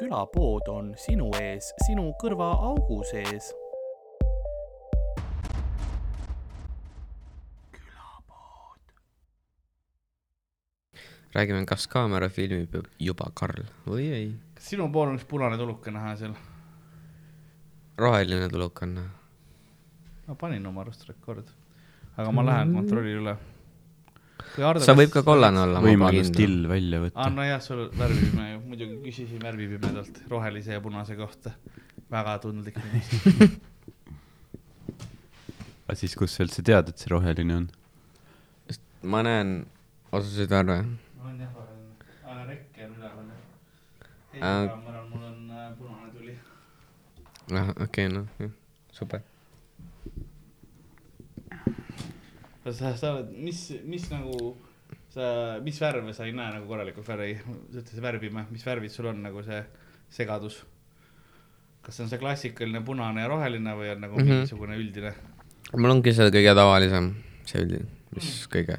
külapood on sinu ees, sinu kõrvaaugu sees. räägime, kas kaamera filmib juba Karl või ei? kas sinu pool on üks punane tuluke näha seal? roheline tuluk on näha. ma panin oma arust rekord, aga ma lähen kontrollin üle. sa võib ka kollane olla. võimalus till välja võtta. aa, nojah, sul värvipime ju, muidugi küsisin värvipimedalt rohelise ja punase kohta. väga tundlik aga siis, kust sa üldse tead, et see roheline on? ma näen osasid värve on jah roheline, aga rekke on üleval. teisel kaameral mul on äh, punane tuli. ah, okei okay,, noh, super. sa, sa oled, mis, mis nagu sa, mis värve sa ei näe nagu korralikult värvi, sa ütlesid värvime, mis värvid sul on nagu see segadus? kas see on see klassikaline punane ja roheline või on nagu mm. -hmm. mingisugune üldine? mul ongi see kõige tavalisem, see üldine, mis kõige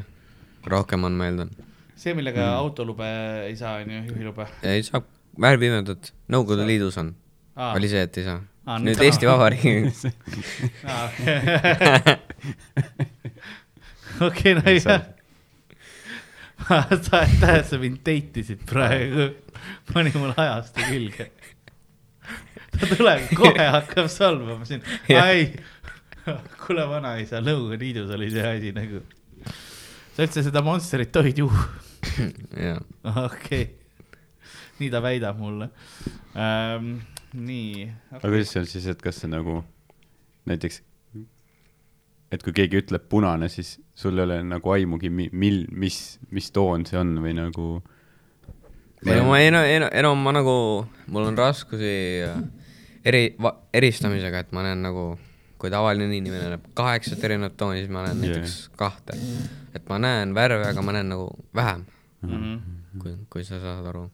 rohkem on meelde. see, millega mm. autolube ei saa, on ju, juhilube. ei saa, värvimeetod Nõukogude Liidus on, aa, oli see, et ei saa. Aa, nüüd nüüd Eesti. Vabariigis okei, no jah. sa, tähendab, sa mind date isid praegu, pani mulle ajastu külge. ta tuleb kohe hakkab solvama sind, ai, kuule vanaisa, Nõukogude Liidus oli see asi nagu. sa üldse seda Monsterit tohid juua? okei, nii ta väidab mulle ähm,. nii aga kuidas see on siis, et kas see nagu näiteks, et kui keegi ütleb punane, siis sul ei ole nagu aimugi, mil, mis, mis toon see on või nagu. ei ma enam, enam, enam ma nagu, mul on raskusi äh, eri, eristamisega, et ma näen nagu, kui tavaline inimene näeb kaheksat erinevat tooni, siis ma näen Jaa. näiteks kahte. et ma näen värve, aga ma näen nagu vähem, mm. -hmm. kui, kui sa saad aru.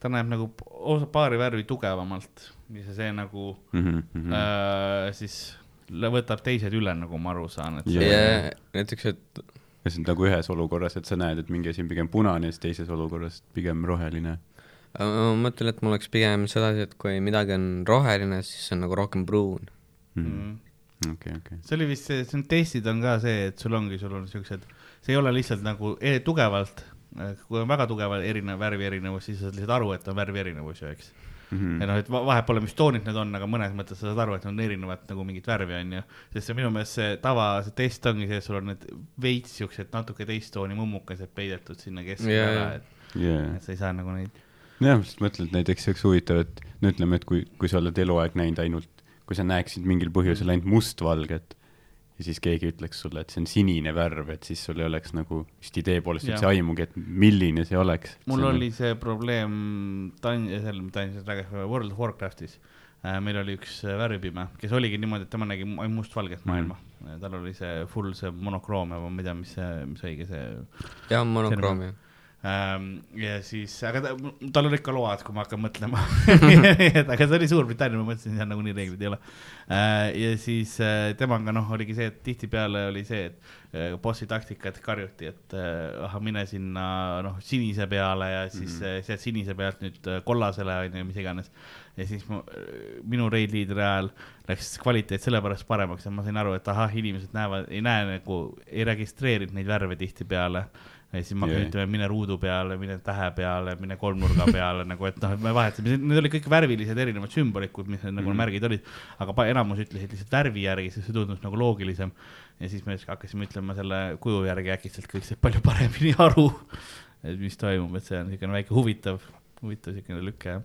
ta näeb nagu osa- paari värvi tugevamalt ja see nagu Mhm, mm. äh, siis võtab teised üle, nagu ma aru saan, et see ja näiteks, et kas nüüd nagu ühes olukorras, et sa näed, et mingi asi on pigem punane ja siis teises olukorras pigem roheline. ma mõtlen, et mul oleks pigem sedasi, et kui midagi on roheline, siis see on nagu rohkem pruun. mm. okei, okei. see oli vist see, see on testid on ka see, et sul ongi, sul on siuksed, see ei ole lihtsalt nagu e tugevalt, kui on väga tugev erinev värvi erinevus, siis sa saad lihtsalt aru, et on värvi erinevus ju, eks. Mhm. ja noh, et va- vahet pole, mis toonid need on, aga mõnes mõttes sa saad aru, et on erinevat nagu mingit värvi on ju. sest see minu meelest see tava, see test ongi see, et sul on need veits siuksed natuke teist tooni mummukesed peidetud sinna keskele Jaa, ära et, jaa, et sa ei saa nagu neid. jah, ma just mõtlen, et näiteks see oleks huvitav, et no ütleme, et kui, kui sa oled eluaeg näinud ainult, kui sa näeksid mingil põhjusel ainult mustvalget ja siis keegi ütleks sulle, et see on sinine värv, et siis sul ei oleks nagu vist idee poolest üldse aimugi, et milline see oleks. mul oli see probleem Tan-, seal, ma tahtsin rääkida World of Warcraftis äh,. meil oli üks äh, värvipime, kes oligi niimoodi, et tema nägi mu- ainult mustvalget maailma mm.. tal oli see full see monokroom ja ma ei tea, mis see, mis õige see jah, monokroom jah. ähm,. ja siis, aga ta, tal olid ka load, kui ma hakkan mõtlema aga see oli Suurbritannia, ma mõtlesin, seal nagunii reeglid ei ole äh,. ja siis äh, temaga noh, oligi see, et tihtipeale oli see, et äh, bossi taktika, et karjuti, et ahah, mine sinna noh, sinise peale ja siis mm -hmm. sealt sinise pealt nüüd kollasele on ju, mis iganes. ja siis ma, minu raid leader'i ajal läks kvaliteet sellepärast paremaks ja ma sain aru, et ahah, inimesed näevad, ei näe nagu, ei registreerinud neid värve tihtipeale ja siis ma hakkan Jaa. ütlema, mine ruudu peale, mine tähe peale, mine kolmnurga peale nagu, et noh, et me vahetasime, need olid kõik värvilised erinevad sümbolid, mis need nagu Mhm. märgid olid. aga enamus ütlesid lihtsalt värvi järgi, sest see tundus nagu loogilisem. ja siis me hakkasime ütlema selle kuju järgi äkitselt kõik said palju paremini aru, et mis toimub, et see on niisugune väike huvitav, huvitav niisugune lüke jah.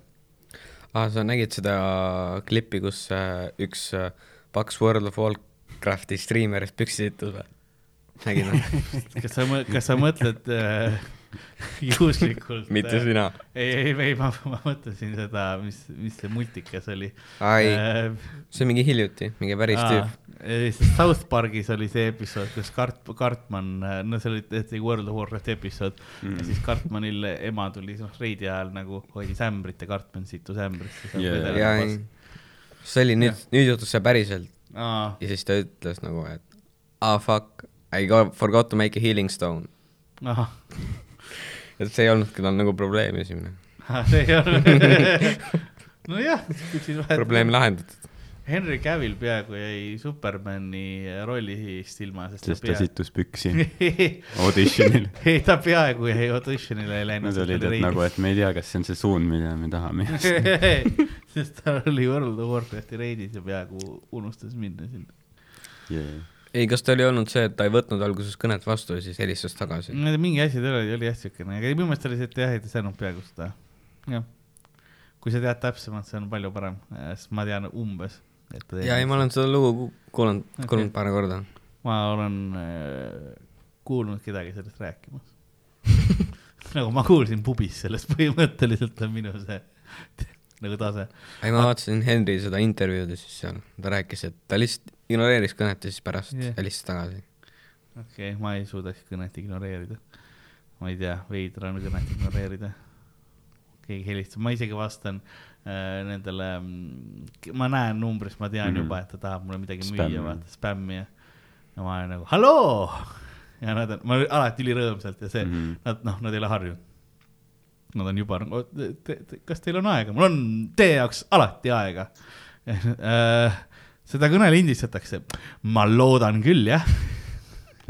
aa, sa nägid seda klippi, kus äh, üks äh, paks World of Warcrafti striimerist püksi sittus või? Nägid või? kas sa, kas sa mõtled äh, juhuslikult? mitte sina. ei, ei, ei, ma, ma mõtlesin seda, mis, mis see multikas oli. Äh, see on mingi hiljuti, mingi päris tüüp. South Parkis oli see episood, kus Kart-, Cartman, no see oli tehti World of Warcraft episood mm. ja siis Cartmanil ema tuli noh reidi ajal nagu hoidis ämbrit ja Cartman situs ämbrisse. Jaa. ja ei, see oli nüüd, nüüd juhtus see päriselt ja siis ta ütles nagu, et ah fuck, I got, forgot to make a healing stone. et see ei olnudki tal nagu probleem esimene. see ei ole, nojah, siis probleem lahendatud. Henry Cavill peaaegu jäi Supermani rollist ilma, sest sest ta pea- sittus püksi auditionil. ei, ta peaaegu jäi auditionile ei läinud. Nad olid, et nagu, et me ei tea, kas see on see suund, mida me tahame. sest ta oli World of Warcrafti reidis ja peaaegu unustas minna sinna. ei, kas ta oli olnud see, et ta ei võtnud alguses kõnet vastu ja siis helistas tagasi? mingi asi tal oli, oli jah siukene, aga minu meelest oli see, et jah, ei ta saanud peaaegu seda, jah. kui sa tead täpsemalt, see on palju parem, sest ma tean umbes, et ta ja ei, ma olen seda lugu ku- kuulanud, Okei. kuulnud paar korda. ma olen äh, kuulnud kedagi sellest rääkimas. nagu ma kuulsin pubis sellest, põhimõtteliselt on minu see nagu tase. ei, ma vaatasin Henry seda intervjuud ja siis seal ta rääkis, et ta lihtsalt ignoreeris kõnet ja siis pärast yeah. helistas tagasi. okei okay,, ma ei suudaks kõnet ignoreerida. ma ei tea, veider on kõnet ignoreerida. keegi helistab, ma isegi vastan äh, nendele, ma näen numbrist, ma tean mm. -hmm. juba, et ta tahab mulle midagi Spämmi. müüa, vaata, spämmi ja. ja ma olen nagu halloo. ja nad on, ma olen alati ülirõõmsalt ja see mm. -hmm. nad noh, nad ei ole harjunud. Nad on juba nagu, kas teil on aega, mul on teie jaoks alati aega. seda kõne lindistatakse, ma loodan küll, jah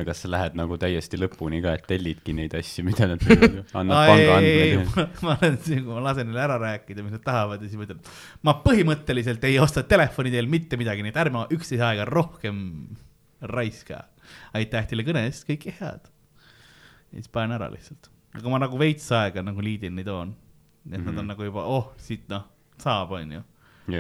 aga kas sa lähed nagu täiesti lõpuni ka, et tellidki neid asju, mida nad müüvad, annad pangaandmeid? ma ma olen siin, kui ma lasen neile ära rääkida, mis nad tahavad ja siis ma ütlen, ma põhimõtteliselt ei osta telefoni teel mitte midagi, nii et ärme üksteise aega rohkem raiska. aitäh teile kõne eest, kõike head. ja siis panen ära lihtsalt, aga ma nagu veits aega nagu liidin neid on. et mm -hmm. nad on Mhm. nagu juba, oh siit noh, saab, onju.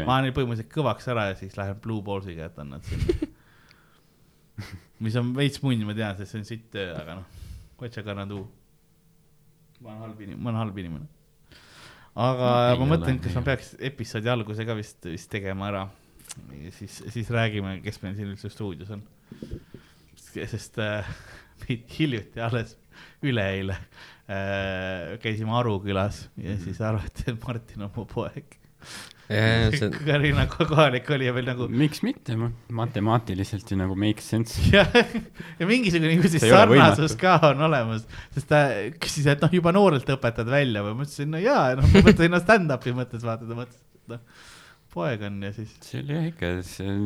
Ma olen põhimõtteliselt kõvaks ära ja siis lähen Blue Ballsiga jätan nad sinna. mis on veits munn, ma tean, sest see on sitt töö, aga noh, what you gonna do. ma olen halb inimene, ma olen halb inimene. aga Ei ma mõtlen, kas ma peaks episoodi alguse ka vist, vist tegema ära. siis, siis räägime, kes meil siin üldse stuudios on. sest äh, hiljuti alles üleeile äh, käisime Aru külas ja siis arvati, et Martin on mu poeg. see, Karina kohalik oli ja veel nagu miks mitte, matemaatiliselt ju nagu makes sense. ja, ja mingisugune ju siis ei ole sarnasus ka on olemas, sest ta küsis, et noh, juba noorelt õpetad välja või ma ütlesin, no jaa, noh, ma mõtlesin no stand-up'i mõttes vaata, ta mõtles, et noh, poeg on ja siis see oli jah ikka, see,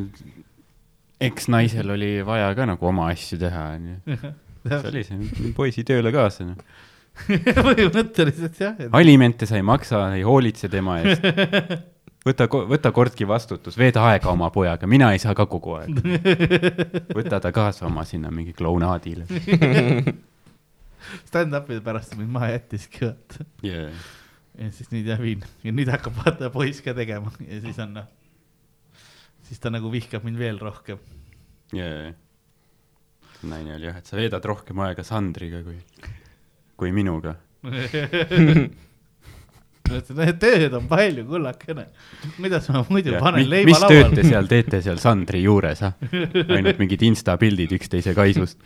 eks naisel oli vaja ka nagu oma asju teha, onju. see oli see poisi tööle kaasa, noh. põhimõtteliselt jah, et alimente sa ei maksa, ei hoolitse tema eest. võta, võta kordki vastutus, veeda aega oma pojaga, mina ei saa ka kogu aeg. võta ta kaasa oma sinna mingi klounaadile stand-up'ide pärast mind maha jättiski, vaata. yeah.. ja siis nüüd jah viin ja nüüd hakkab vaata poiss ka tegema ja siis on noh, siis ta nagu vihkab mind veel rohkem. Yeah. naine oli jah, et sa veedad rohkem aega Sandriga kui, kui minuga. et tööd on palju, kullakene. kuidas ma muidu panen mis, leiva mis tööd te lauale? seal teete seal Sandri juures, ah? ainult mingid insta pildid üksteise kaisust.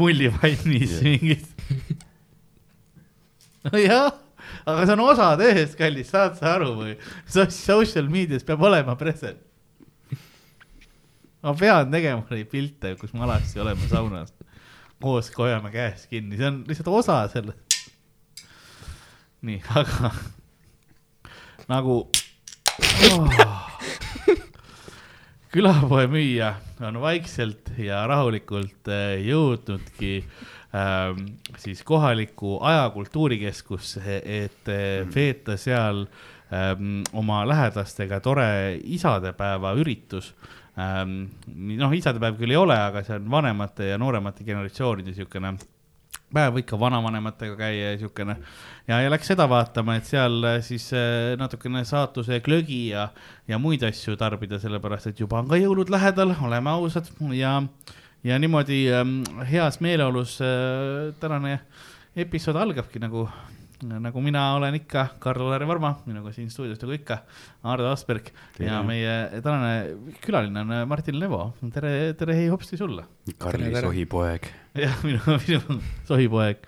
mullivannis mingid. nojah, aga see on osa tööst, kallis, saad sa aru või? Social meedias peab olema present. ma pean tegema neid pilte, kus me alati oleme saunas koos, kui hoiame käest kinni, see on lihtsalt osa sellest. nii, aga nagu oh. külapoe müüja on vaikselt ja rahulikult äh, jõudnudki ähm, siis kohalikku ajakultuurikeskusse, et äh, veeta seal ähm, oma lähedastega tore isadepäeva üritus ähm,. noh, isadepäev küll ei ole, aga see on vanemate ja nooremate generatsioonide siukene päev ikka vanavanematega käia ja siukene ja, ja läks seda vaatama, et seal äh, siis äh, natukene saatuse glögi ja, ja muid asju tarbida, sellepärast et juba on ka jõulud lähedal, oleme ausad. Ja, ja niimoodi ähm, heas meeleolus äh, tänane episood algabki nagu, nagu mina olen ikka, Karl-Lari Varma, minuga siin stuudios nagu ikka, Ardo Asperg Tere. ja meie tänane külaline on äh, Martin Levo, tere, tere hei hopsti sulle. Karli Tere, tere. jah, minu, minu sohipoeg.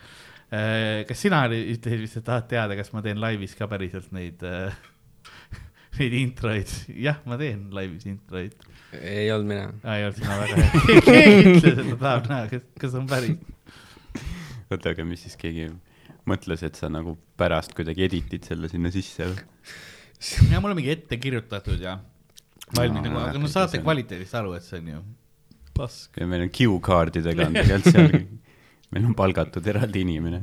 kas sina oli- ütlesid vist, et tahad teada, kas ma teen laivis ka päriselt neid, neid introid? jah, ma teen laivis introid. ei olnud mina. ei olnud sina väga hea. keegi ütles, et ta tahab näha, kas, kas on päris. oota, aga mis siis keegi mõtles, et sa nagu pärast kuidagi editid selle sinna sisse või? ja mul on mingi ette kirjutatud ja valmis No, nagu, aga no saate kvaliteedist aru, et see on ju pask. meil on Q-kaardidega on tegelikult seal, meil on palgatud eraldi inimene.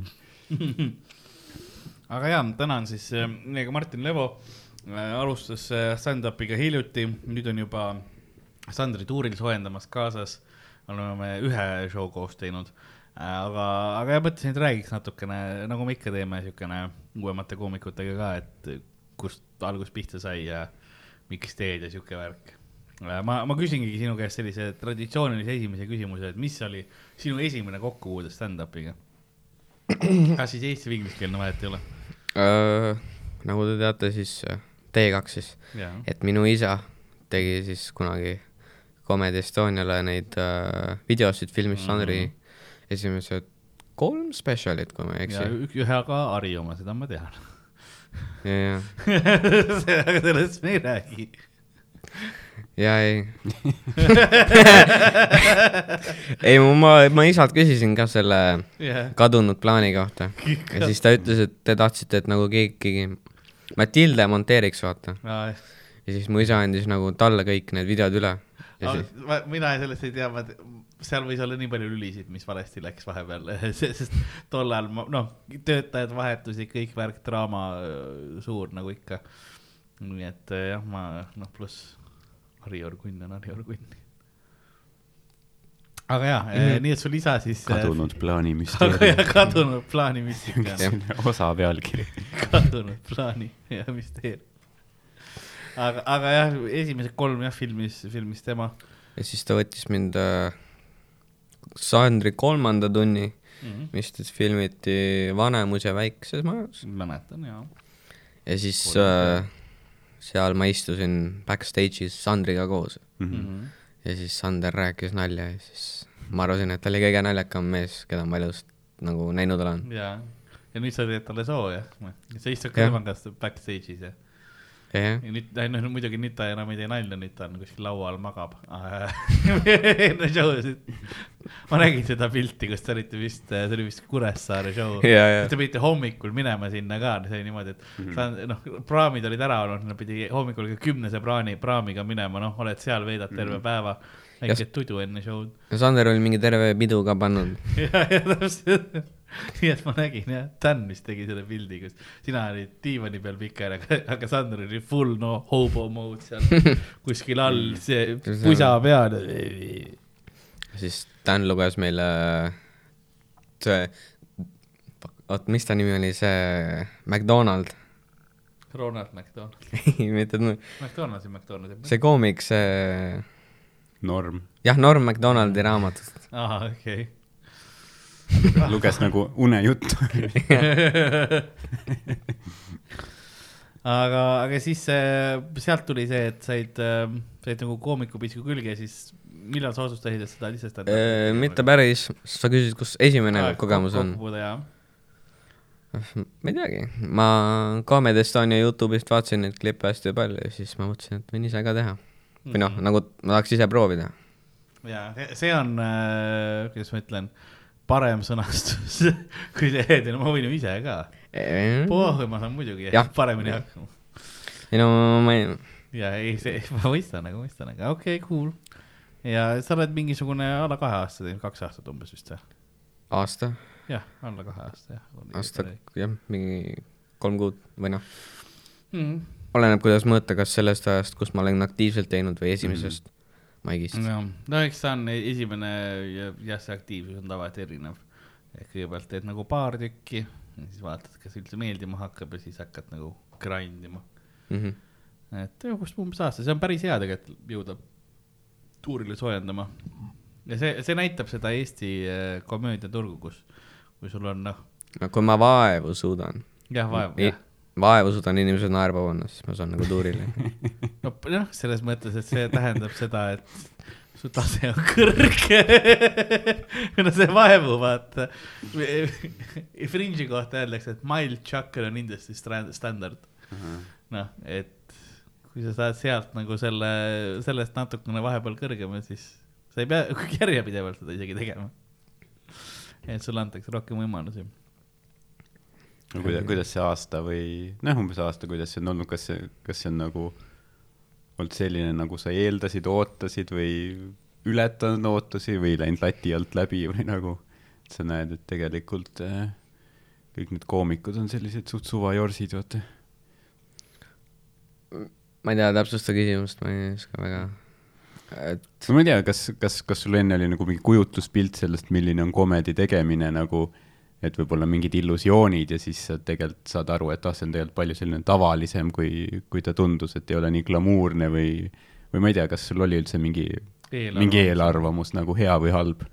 aga jaa, täna on siis meiega Martin Levo äh, alustas äh, stand-up'iga hiljuti, nüüd on juba Sandri tuuril soojendamas kaasas. oleme ühe show koos teinud, aga, aga mõtlesin, et räägiks natukene, nagu me ikka teeme, siukene uuemate koomikutega ka, et kust algus pihta sai ja miks teed ja siuke värk. ma, ma küsingi sinu käest sellise traditsioonilise esimese küsimuse, et mis oli sinu esimene kokkupuude stand-up'iga? kas siis eesti või ingliskeelne vahet ei ole? Äh, nagu te teate, siis äh, T2 siis, et minu isa tegi siis kunagi Comedy Estoniale neid äh, videosid, filmis Mhm. Sandri esimesed kolm spetsialit, kui ma ei eksi. ühe ka Harri oma, seda ma tean. ja, ja, aga sellest me ei räägi. Ja ei. ei, ma, ma isalt küsisin ka selle jah, kadunud plaani kohta ja siis ta ütles, et te tahtsite, et nagu keegi, Matilde monteeriks, vaata. ja siis mu isa andis nagu talle kõik need videod üle. siis, mina sellest ei tea, ma, seal võis olla nii palju lülisid, mis valesti läks vahepeal, sest tol ajal ma, noh, töötajad vahetusid, kõik värk, draama suur nagu ikka. nii et jah, ma noh, pluss Harri-Joor Kunn on Harri-Joor Kunn. aga jaa mm., nii et sul isa siis. kadunud plaani aga müsteerium kadunud plaani Jah. osa pealkiri. kadunud plaani ja müsteerium. aga, aga jah, esimesed kolm jah, filmis, filmis tema ja siis ta võttis mind äh, Sandri kolmanda tunni, mm. -hmm. mis siis filmiti Vanemus ja väikses majas mäletan ja. ja siis äh, seal ma istusin backstage'is Sandriga koos Mm Mhm. -hmm. ja siis Sander rääkis nalja ja siis ma arvasin, et ta oli kõige naljakam mees, keda ma elus nagu näinud olen. ja, ja nüüd sa teed talle soo jah, sa istud ka Jah. tema käest backstage'is ja, jah, ja nüüd, no muidugi nüüd ta enam ei tee nalja, nüüd ta on kuskil laua all magab enne show'd. ma nägin seda pilti, kus te olite vist, see oli vist Kuressaare show. ja, ja Te pidite hommikul minema sinna ka, see oli niimoodi, et mm. -hmm. noh, praamid olid ära olnud, nad pidi hommikul kümnese praani, praamiga minema, noh, oled seal, veedad terve mm. -hmm. päeva. väike tudu enne show'd. ja Sander oli mingi terve pidu ka pannud. ja, ja täpselt. nii et ma nägin jah, Dan vist tegi selle pildi, kus sina olid diivani peal pikali, aga Sander oli full no hobo mode seal kuskil all, see pusa peal. siis Dan luges meile see, oot, mis ta nimi oli, see McDonald, Ronald McDonald, ei mitte, McDonald's ja McDonald's. see koomik, see, norm. jah, Norm McDonaldi raamatust. aa, okei. luges nagu unejuttu. aga, aga siis äh, sealt tuli see, et said äh,, said nagu koomikupisku külge, siis millal sa otsustasid, et seda lihtsalt Äh, mitte päris, sa küsisid, kus esimene kogemus on? jah. ma ei teagi, ma Comedy Estonia Youtube'ist vaatasin neid klippe hästi palju ja siis ma mõtlesin, et võin ise ka teha. või noh, nagu ma tahaks ise proovida. ja see on äh,, kuidas ma ütlen, parem sõnastus kui no ma võin ju ise ka. pohhu, ma saan muidugi Jah. paremini hakkama. ei no ma ei, ja ei, see, ma mõistan, aga mõistan, aga okei okay,, cool. ja sa oled mingisugune alla kahe aasta teinud, kaks aastat umbes vist või? aasta, jah, alla kahe aasta jah. aasta, jah, mingi kolm kuud või noh, mm.. oleneb, kuidas mõõta, kas sellest ajast, kus ma olen aktiivselt teinud või esimesest maigist. no, eks ta on esimene ja jah, see aktiivsus on tavaliselt erinev. kõigepealt teed nagu paar tükki siis vaatad, kas üldse meeldima hakkab ja siis hakkad nagu grind ima. Mhm. et umbes, umbes aasta, see on päris hea tegelikult jõuda tuurile soojendama. ja see, see näitab seda Eesti äh, komöödiaturgu, kus, kui sul on noh, no kui ma vaevu suudan, jah, vaev, jah. Vaevu suudan inimesed naerma panna, siis ma saan nagu tuurile. no noh, selles mõttes, et see tähendab seda, et su tase on kõrge. no see vaevu, vaata. Fringe'i kohta öeldakse, et mild chuckle on industry standard. noh, et kui sa saad sealt nagu selle, sellest natukene vahepeal kõrgema, siis sa ei pea järjepidevalt seda isegi tegema. et sulle antakse rohkem võimalusi. No kuidas, kuidas see aasta või noh, umbes aasta, kuidas see on olnud, kas see, kas see on nagu olnud selline, nagu sa eeldasid, ootasid või ületanud ootusi või läinud lati alt läbi või nagu sa näed, et tegelikult äh, kõik need koomikud on sellised suht suvajorsid, vaata. ma ei tea, täpsusta küsimust, ma ei oska väga, et no ma ei tea, kas, kas, kas sul enne oli nagu mingi kujutluspilt sellest, milline on komedi tegemine nagu, et võib-olla mingid illusioonid ja siis sa tegelikult saad aru, et ah, see on tegelikult palju selline tavalisem, kui, kui ta tundus, et ei ole nii glamuurne või, või ma ei tea, kas sul oli üldse mingi, mingi eelarvamus nagu hea või halb?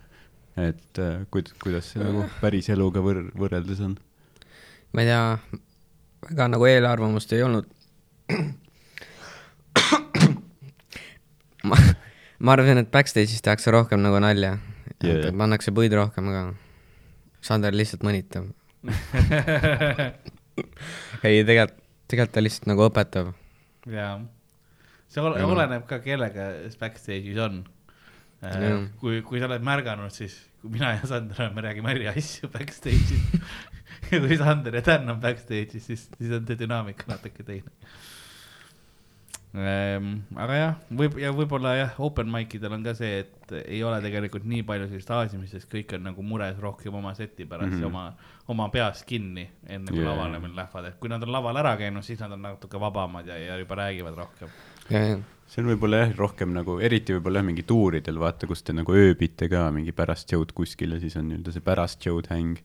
et äh, kuid-, kuidas see nagu päris eluga võr-, võrreldes on? ma ei tea, väga nagu eelarvamust ei olnud. ma, ma arvasin, et backstage'is tehakse rohkem nagu nalja yeah., pannakse puid rohkem, aga Sander lihtsalt mõnitab. ei, tegelikult, tegelikult ta lihtsalt nagu õpetab. jaa, see ole, Jaa. oleneb ka, kellega backstage'is on. Jah. kui, kui sa oled märganud, siis kui mina ja Sander me räägime eri asju backstage'is. ja kui Sander ja Dan on backstage'is, siis, siis on see dünaamika natuke teine. Aga jah, võib ja võib-olla jah, open mic idel on ka see, et ei ole tegelikult nii palju sellist aasimist, sest kõik on nagu mures rohkem oma seti pärast mm Mhm. -hmm. ja oma, oma peas kinni, enne kui yeah. lavale veel lähevad, et kui nad on laval ära käinud, siis nad on natuke vabamad ja, ja juba räägivad rohkem. ja, ja, see on võib-olla jah, rohkem nagu, eriti võib-olla jah, mingi tuuridel, vaata, kus te nagu ööbite ka mingi pärast show'd kuskil ja siis on nii-öelda see pärast show'd häng.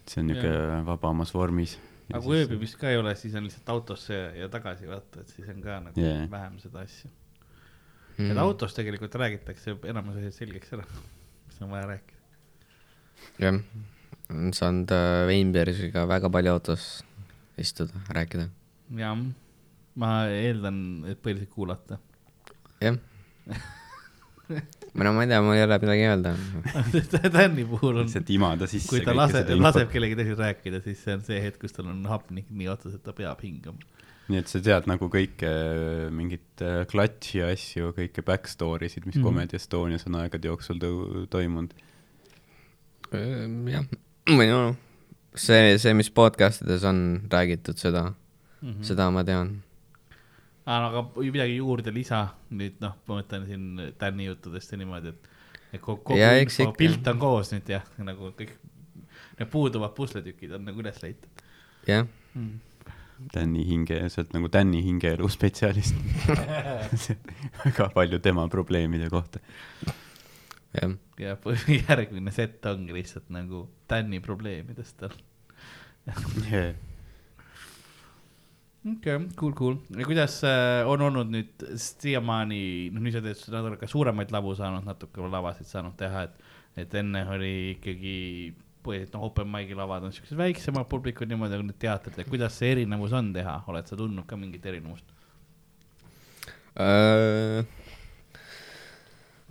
et see on niisugune vabamas vormis. Aga kui ööbimist ka ei ole, siis on lihtsalt autosse ja, tagasi vaata, et siis on ka nagu yeah. vähem seda asja mm.. Et autos tegelikult räägitakse enamus asjad selgeks ära, mis on vaja rääkida. jah, on saanud äh, Veinbergiga väga palju autos istuda, rääkida. jah, ma eeldan, et põhiliselt kuulata. jah. või no ma ei tea, mul ei ole midagi öelda. Tänni puhul on, lihtsalt imada sisse. kui ta laseb, laseb kellelgi teisel rääkida, siis see on see hetk, kus tal on hapnik nii otsas, et ta peab hingama. nii et sa tead nagu kõike, mingit äh, klatši asju, kõike back story sid, mis mm. -hmm. Comedy Estonias on aegade jooksul toimunud. jah, või no see, see, mis podcast ides on räägitud, seda mm. -hmm. seda ma tean. Aga midagi juurde lisa, nüüd noh, ma mõtlen siin Tänni juttudest ja niimoodi, et, et kogu, kogu eks info pilt on koos nüüd jah, nagu kõik need puuduvad pusletükid on nagu üles leitud jah, mm.. Tänni hinge, sa oled nagu Tänni hingeelu spetsialist. väga palju tema probleemide kohta. jah, ja põhi- järgmine set ongi lihtsalt nagu Tänni probleemidest tal. Yeah. Okei okay,, cool, cool. ja kuidas äh, on olnud nüüd siiamaani, noh nüüd sa teed natuke suuremaid lavu saanud, natuke lavasid saanud teha, et, et enne oli ikkagi põhiliselt noh, open mic'i lavad on siuksed väiksemad publikud niimoodi, aga nüüd teatrid, et kuidas see erinevus on teha, oled sa tundnud ka mingit erinevust? Äh,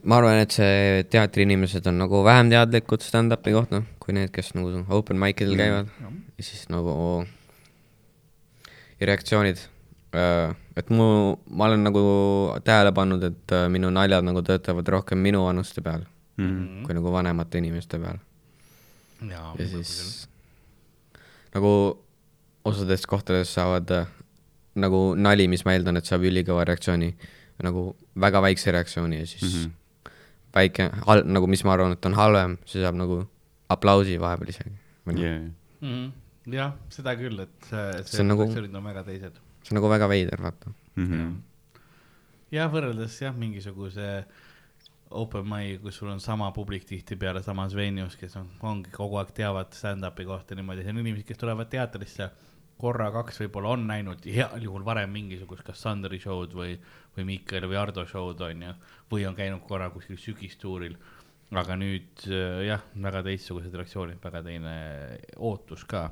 ma arvan, et see teatriinimesed on nagu vähem teadlikud stand-up'i kohta, kui need, kes nagu open mic idel käivad ja siis nagu ja reaktsioonid. et mu, ma olen nagu tähele pannud, et äh, minu naljad nagu töötavad rohkem minu vanuste peal Mm. kui nagu vanemate inimeste peal. ja siis nagu osades kohtades saavad äh, nagu nali, mis ma eeldan, et saab ülikõva reaktsiooni, nagu väga väikse reaktsiooni ja siis mm. -hmm. väike, nagu mis ma arvan, et on halvem, see saab nagu aplausi vahepeal isegi. Yeah. mm -hmm. jah, seda küll, et see, See on nagu- reaktsioonid on väga teised. see on nagu väga veider, vaata. Mm -hmm. jah, võrreldes jah, mingisuguse open mic'i, kus sul on sama publik tihtipeale samas venue's, kes on, ongi kogu aeg teavad stand-up'i kohta niimoodi, see on inimesed, kes tulevad teatrisse korra-kaks võib-olla on näinud heal juhul varem mingisugust, kas Sandri show'd või, või Miikali või Ardo show'd on ju, või on käinud korra kuskil sügistuuril. aga nüüd jah, väga teistsugused reaktsioonid, väga teine ootus ka.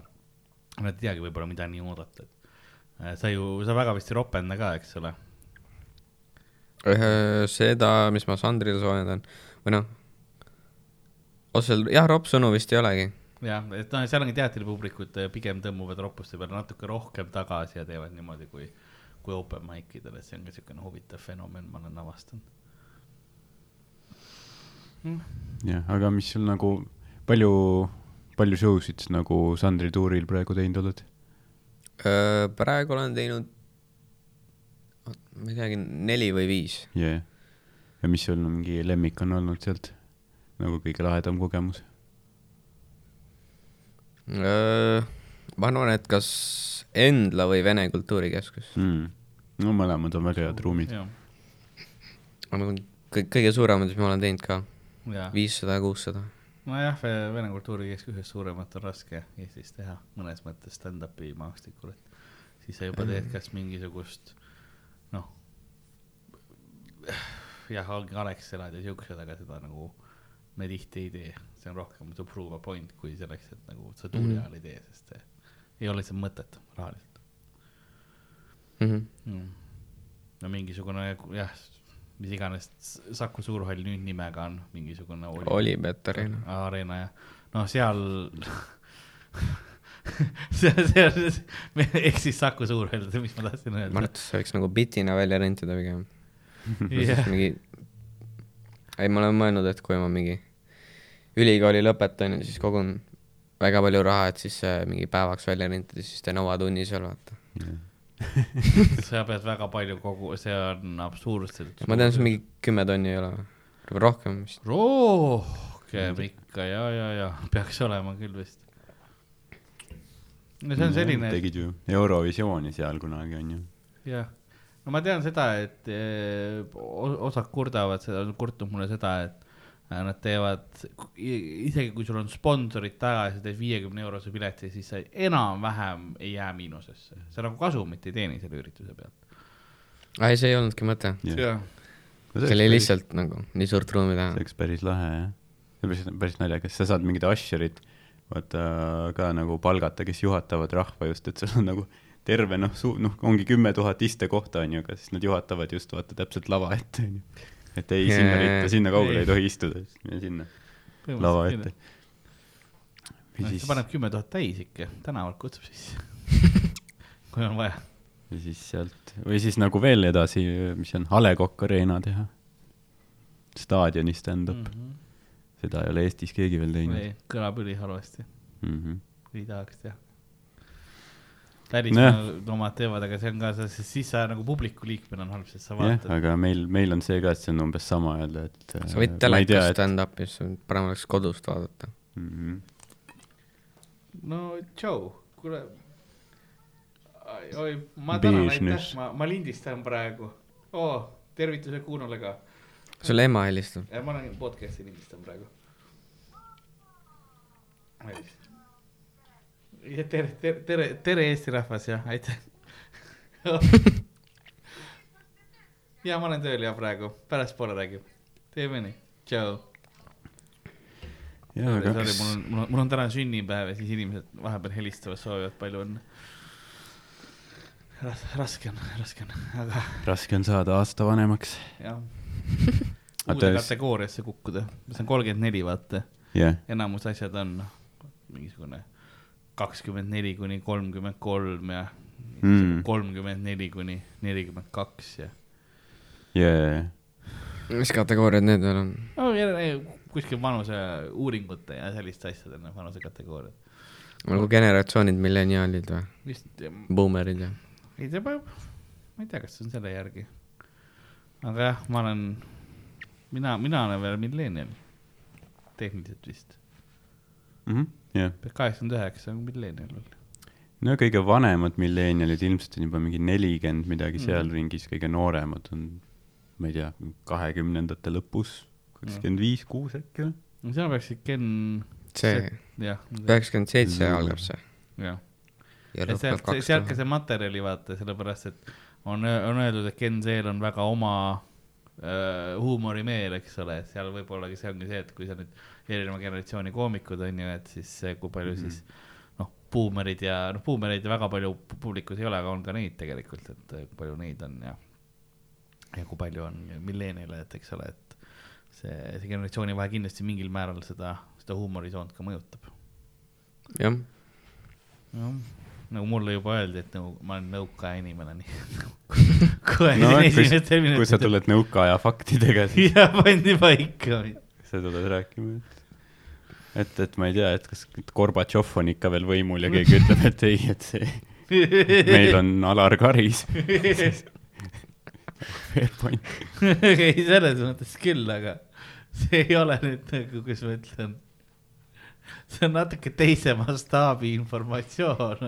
Nad ei teagi võib-olla, mida nii oodata, et äh, sa ju, sa väga vist ei ropenda ka, eks ole seda, mis ma Sandrile soojendan, või noh, otseselt jah, ropsõnu vist ei olegi. jah, et noh, seal ongi teatripublikud eh, pigem tõmbuvad roppuste peale natuke rohkem tagasi ja teevad niimoodi kui, kui open mic idel, et see on ka siukene huvitav fenomen, ma olen avastanud. jah, aga mis sul nagu, palju, palju show sid nagu Sandri tuuril praegu teinud oled? praegu olen teinud, ma ei teagi, neli või viis. jah. ja mis sul mingi lemmik on olnud sealt? nagu kõige lahedam kogemus? ma arvan, et kas Endla või Vene Kultuurikeskus. mm.. no mõlemad on väga head ruumid. aga kõik, kõige suuremad, mis ma olen teinud ka, viissada, kuussada. nojah, Vene Kultuurikeskuses suuremat on raske Eestis teha mõnes mõttes stand-up'i maastikul, et siis sa juba teed kas mingisugust noh, jah, ongi Alexelad ja siuksed, aga seda nagu me tihti ei tee, see on rohkem to prove a point kui selleks, et nagu sa tuuri Mhm. ajal ei tee, sest see ei ole lihtsalt mõtet rahaliselt Mhm. mm.. no mingisugune jah, mis iganes Saku Suurhall nüüd nimega on, mingisugune oli, Olipet Arena. Arena ja noh, seal see, see, ehk siis Saku Suurhall, mis ma tahtsin ma öelda arvan, et see võiks nagu bitina välja rentida pigem. Jah. mingi, ei, ma olen mõelnud, et kui ma mingi ülikooli lõpetan ja siis kogun väga palju raha, et siis äh, mingi päevaks välja rentida, siis teen avatunni seal, vaata. Sa pead väga palju kogu, see on absurdselt. ma tean, see mingi kümme tonni ei ole või? või rohkem vist. rohkem ikka ja, ja, ja peaks olema küll vist. no see on selline, tegid ju Eurovisiooni seal kunagi onju. jah, no ma tean seda, et eh, osad kurdavad seda, on kurtnud mulle seda, et nad teevad, isegi kui sul on sponsorid taga ja sa teed viiekümne eurose pileti, siis sa enam-vähem ei jää miinusesse, sa nagu kasumit ei teeni selle ürituse pealt. ei, see ei olnudki mõte. see oli. lihtsalt nagu nii suurt ruumi see teha. oleks päris lahe jah. see on päris, päris naljakas, sa saad mingid usher'id vaata ka nagu palgata, kes juhatavad rahva just, et sul on nagu terve noh, noh, ongi kümme tuhat istekohta onju, aga siis nad juhatavad just vaata täpselt lava ette onju. Et ei, sinna ritta, sinna kaugele Ei. ei tohi istuda, siis mine sinna lava ette. või siis paneb kümme tuhat täis ikka, tänavalt kutsub sisse, kui on vaja. või siis sealt, või siis nagu veel edasi, mis on A Le Coq Arena teha. staadioni stand-up mm, -hmm. seda ei ole Eestis keegi veel teinud ei, kõlab ülihalvasti, mm. -hmm. ei tahaks teha. Välismaal omad teevad, aga see on ka, siis sa nagu publiku liikmena on halb, sest sa vaatad. aga meil, meil on see ka, et see on umbes sama öelda, et äh, sa võid ma ei tea, telekas et- stand-up'i, siis parem oleks kodust vaadata. Mhm. no tšau, kuule. oi, ma tänan, aitäh ma, ma lindistan praegu oh,. tervitused Kuunole ka. sulle ema helistab. ma olen podcast'i lindistan praegu. tere, tere, tere, tere Eesti rahvas ja aitäh. ja ma olen tööl ja praegu, pärastpoole räägib. teeme nii, tšau. jaa, aga sorry, mul on, mul on, mul on täna sünnipäev ja siis inimesed vahepeal helistavad, soovivad palju õnne Ras,. raske on, raske on, aga raske on saada aasta vanemaks. jah. Uude kategooriasse kukkuda, see on kolmkümmend neli, vaata, jah, enamus asjad on noh, mingisugune kakskümmend neli kuni kolmkümmend kolm ja Mm. kolmkümmend neli kuni nelikümmend kaks ja. jaa, mis kategooriad need veel on? no kuskil vanuseuuringute ja selliste asjade noh, vanusekategooriad. nagu generatsioonid, milleniaalid või? vist, Boomerid ja. ei tea, ma ma ei tea, kas see on selle järgi. aga jah, ma olen, mina, mina olen veel milleenial. tehniliselt vist. Kaheksakümmend üheksa on milleenial veel. no kõige vanemad millenialid ilmselt on juba mingi nelikümmend midagi Mm. seal ringis, kõige nooremad on, ma ei tea, kahekümnendate lõpus, kakskümmend viis, kuus äkki või? no seal peaks ikka ken-, see, üheksakümmend seitse Mm. algab see. jah. ja et sealt, sealt ka see materjali vaata, sellepärast et on, on öeldud, et Ken Zeel on väga oma äh, huumorimeel, eks ole, et seal võib-olla see ongi see, et kui sa nüüd erineva generatsiooni koomikud on ju, et siis kui palju mm -hmm. siis noh, buumerid ja noh, buumereid väga palju pu- publikus ei ole, aga on ka neid tegelikult, et kui palju neid on ja ja kui palju on milleeniale, et eks ole, et see, see generatsioonivahe kindlasti mingil määral seda, seda huumorisoont ka mõjutab jah, jah, nagu mulle juba öeldi, et nagu ma olen nõukaaja inimene, nii. kohe no esimestel kui sa. tuled nõukaaja faktidega, siis ja pandi paika. sa tuled rääkima, et et, et ma ei tea, et kas Gorbatšov on ikka veel võimul ja keegi ütleb, et ei, et see, meil on Alar Karis. Fair point. ei, selles mõttes küll, aga see ei ole nüüd nagu, kuidas ma ütlen, see on natuke teise mastaabi informatsioon.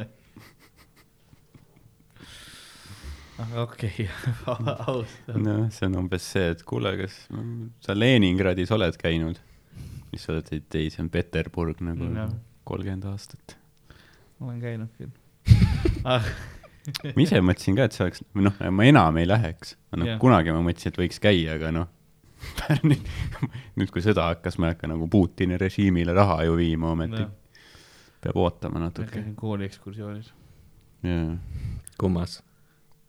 aga okei okay., ausalt. noh, see on umbes see, et kuule, kas sa Leningradis oled käinud? Siis sa oled, et ei, see on Peterburg nagu kolmkümmend aastat. olen käinud küll ah,. ma ise mõtlesin ka, et see oleks, või noh, ma enam ei läheks. noh yeah., kunagi ma mõtlesin, et võiks käia, aga noh, nüüd, nüüd kui sõda hakkas, ma ei hakka nagu Putini režiimile raha ju viima ometi. peab ootama ma natuke. käisin kooli ekskursioonis. jaa, kummas?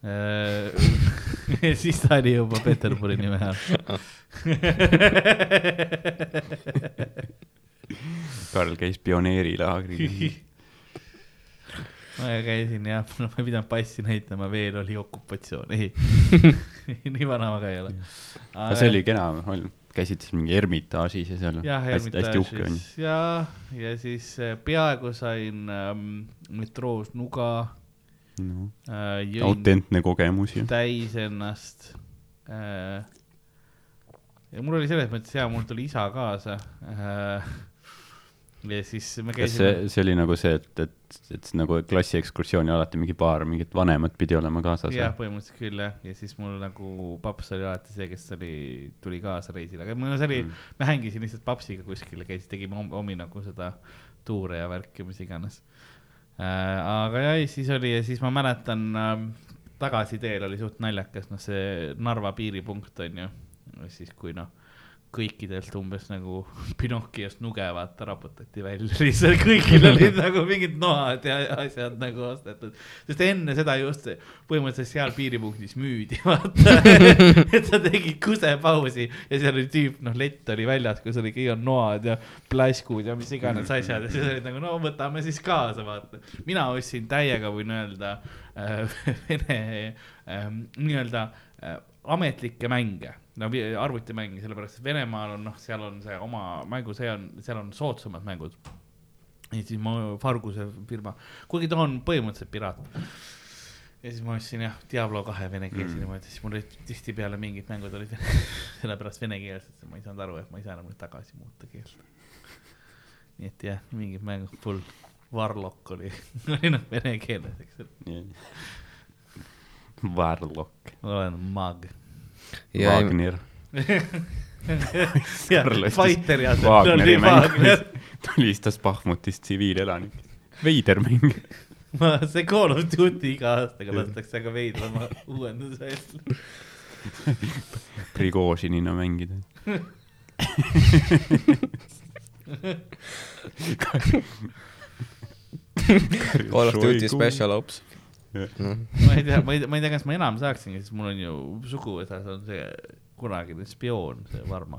siis ta oli juba Peterburi nime all. Karl käis pioneerilaagris. ma käisin jah, no ma ei pidanud passi näitama, veel oli okupatsioon, ei. nii vana ma ka ei ole. aga see oli kena, käisid siis mingi Ermitaažis ja seal jah, hästi, hästi uhke on. ja, ja siis äh, peaaegu sain ähm, metroos nuga No, äh,, autentne kogemus ju. täis ennast äh,. Ja mul oli selles mõttes hea, mul tuli isa kaasa äh,. ja siis me käisime see, see oli nagu see, et, et, et nagu klassiekskursiooni alati mingi paar mingit vanemat pidi olema kaasas? jah, põhimõtteliselt küll jah, ja siis mul nagu paps oli alati see, kes oli, tuli kaasa reisile, aga mul see oli mm., ma hängisin lihtsalt papsiga kuskil ja käisin, tegime om- omi nagu seda tuure ja värki, mis iganes äh,. aga jah, siis oli ja siis ma mäletan äh,, tagasiteel oli suht naljakas, noh, see Narva piiripunkt on ju, siis kui noh kõikidelt umbes nagu Pinocchiost nuge vaata raputati välja, lihtsalt kõigil olid nagu mingid noad ja asjad nagu ostetud. sest enne seda just põhimõtteliselt seal piiripunktis müüdi, vaata. et sa tegid kusepausi ja seal oli tüüp, noh, lett oli väljas, kus oli kõik on noad ja plaskud ja mis iganes asjad ja siis olid nagu no võtame siis kaasa, vaata. mina ostsin täiega, võin öelda äh,, vene äh, nii-öelda äh, ametlikke mänge, no arvutimänge, sellepärast Venemaal on noh, seal on see oma mängu, see on, seal on soodsamad mängud. ja siis ma, Farguse firma, kuigi ta on põhimõtteliselt piraat. ja siis ma ostsin jah, Diablo kahe venekeelse Mm. niimoodi, siis mul olid tihtipeale mingid mängud olid sellepärast venekeelsed, ma ei saanud aru, et ma ei saa enam tagasi muuta keelt. nii et jah, mingid mängud, full Warlock oli, oli noh vene keeles, eks ole, Varlok, olen mag. Wagner, Fighter ja Wagneri Wagner mängu, tulistas Bahmutist tsiviilelanik. veider mäng. ma, see Call of Duty iga aastaga lastakse aga veidrama uuenduse eest. Prigožinina mängida. Call of Duty Special Ops. noh, ma ei tea, ma ei ma ei tea, kas ma enam saaksingi, sest mul on ju suguvõsas on see kunagine spioon, see Varma,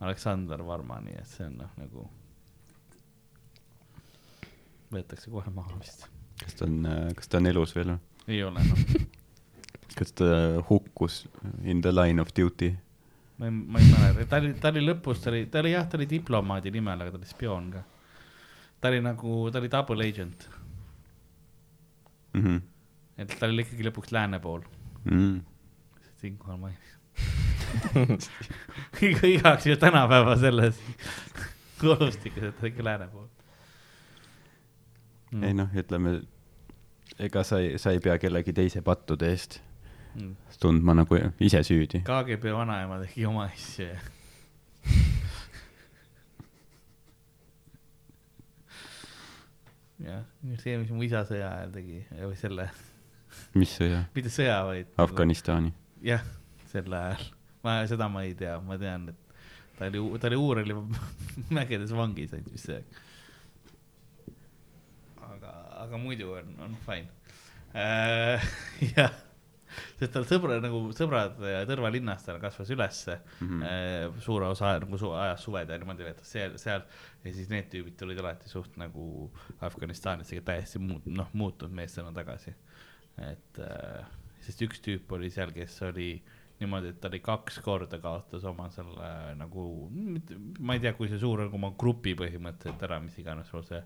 Aleksander Varma, nii et see on noh, nagu võetakse kohe maha vist. kas ta on, kas ta on elus veel või? ei ole noh, kas ta hukkus in the line of duty? ma ei, ma ei mäleta, ta oli, ta oli lõpus, ta oli, ta oli jah, ta oli diplomaadi nimel, aga ta oli spioon ka. ta oli nagu, ta oli double agent, Mhm. Et ta oli ikkagi lõpuks lääne pool, Mm. siinkohal mainin. iga, igaks ju tänapäeva selles olustikus, et ta ikka lääne pool mm. ei noh, ütleme, ega sa ei, sa ei pea kellegi teise pattude eest mm.. tundma nagu ise süüdi. KGB vanaema tegi oma asju ja. jah, see, mis mu isa sõja ajal tegi või selle, mis sõja? mitte sõja, vaid. Afganistani. jah, sel ajal, ma seda ma ei tea, ma tean, et ta oli, ta oli Uureli mägedes vangis ainult vist see aeg. aga, aga muidu on, on fine äh. jah, sest tal sõbra nagu sõbrad äh, Tõrva linnast tal kasvas ülesse mm. -hmm. suure osa nagu su, ajas suved ja niimoodi veetas seal, seal ja siis need tüübid tulid alati suht nagu Afganistanisse täiesti muut-, noh muutunud meestena tagasi. Et äh, sest üks tüüp oli seal, kes oli niimoodi, et ta oli kaks korda kaotas oma selle nagu, ma ei tea, kui see suur on, oma grupi põhimõtteliselt ära, mis iganes sul see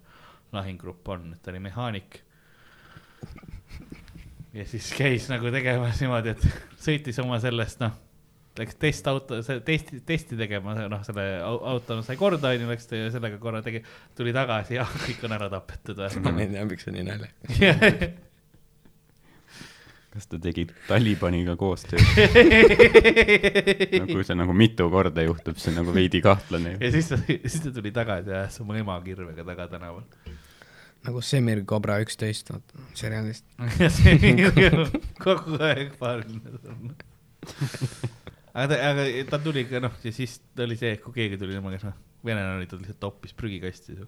lahingugrupp on, et ta oli mehaanik. ja siis käis nagu tegemas niimoodi, et sõitis oma sellest, noh, läks testauto, testi, testi tegema, noh, selle au- auto sai korda, onju, läks sellega korra tegi, tuli tagasi ja kõik on ära tapetud ma ei tea, miks see nii naljakas. kas ta tegi Talibaniga koostööd? no kui see nagu mitu korda juhtub, see on nagu veidi kahtlane ja siis ta, siis ta tuli tagasi ja ajas oma ema kirvega taga tänaval. nagu Semir Cobra üksteist, vaata, seriaalist. ja see on kogu aeg paariline surnud. aga ta, aga ta tuli ka noh, ja siis oli see, kui keegi tuli temaga, noh, venelane oli, ta lihtsalt toppis prügikasti.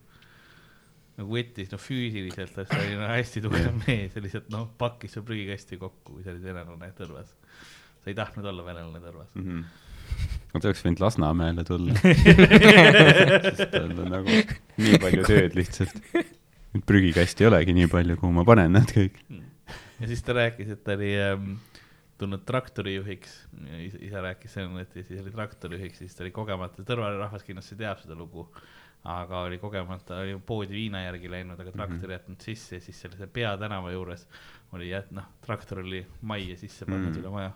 Nagu võttis, noh füüsiliselt, ta oli no, hästi tugev mees ja lihtsalt noh, pakkis su prügikasti kokku, kui sa olid venelane Tõrvas. sa ei tahtnud olla venelane Tõrvas. Mhm. no ta oleks võinud Lasnamäele tulla. sest tal on nagu nii palju tööd lihtsalt. prügikasti ei olegi nii palju, kuhu ma panen nad kõik. ja siis ta rääkis, et ta oli ähm, tulnud traktorijuhiks, isa rääkis selle, et siis oli traktorijuhiks, siis ta oli kogemata, Tõrva rahvas kindlasti teab seda lugu, aga oli kogemata, oli poodi viina järgi läinud, aga traktor jätnud sisse ja siis selle peatänava juures oli jät-, noh, traktor oli majja sisse pannud Mhm. üle maja.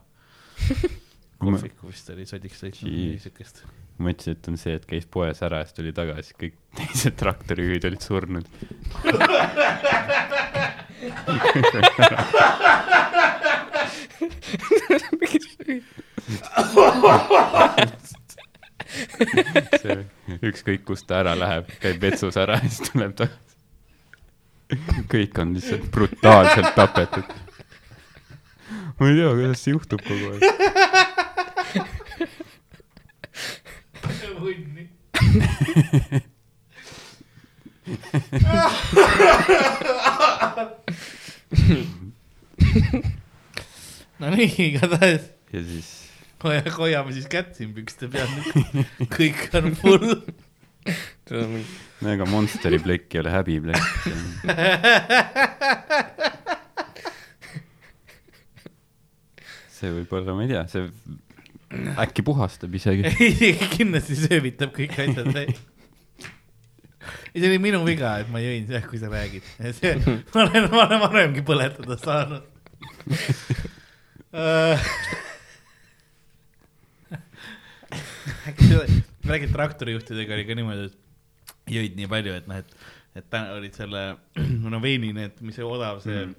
Kohviku vist oli sodiks sõitnud, midagi siukest. ma ütlesin, et on see, et käis poes ära ja siis tuli tagasi, kõik teised traktorijuhid olid surnud. see ükskõik kust ta ära läheb, käib vetsus ära ja siis tuleb tagasi. kõik on lihtsalt brutaalselt tapetud. ma ei tea, kuidas see juhtub kogu aeg. no nii, igatahes ja siis hoia- hoiame siis kätt siin pükste peal, kõik on full. no ega Monsteri plekk ei ole häbiplekk. see võib olla, ma ei tea, see äkki puhastab isegi. kindlasti söövitab kõik asjad välja. ja see oli minu viga, et ma jõin seda, kui sa räägid. see, ma olen, ma olen varemgi põletada saanud. räägin traktorijuhtidega oli ka niimoodi, et jõid nii palju, et noh, et, et täna olid selle, no veini need, mis see odav see mm.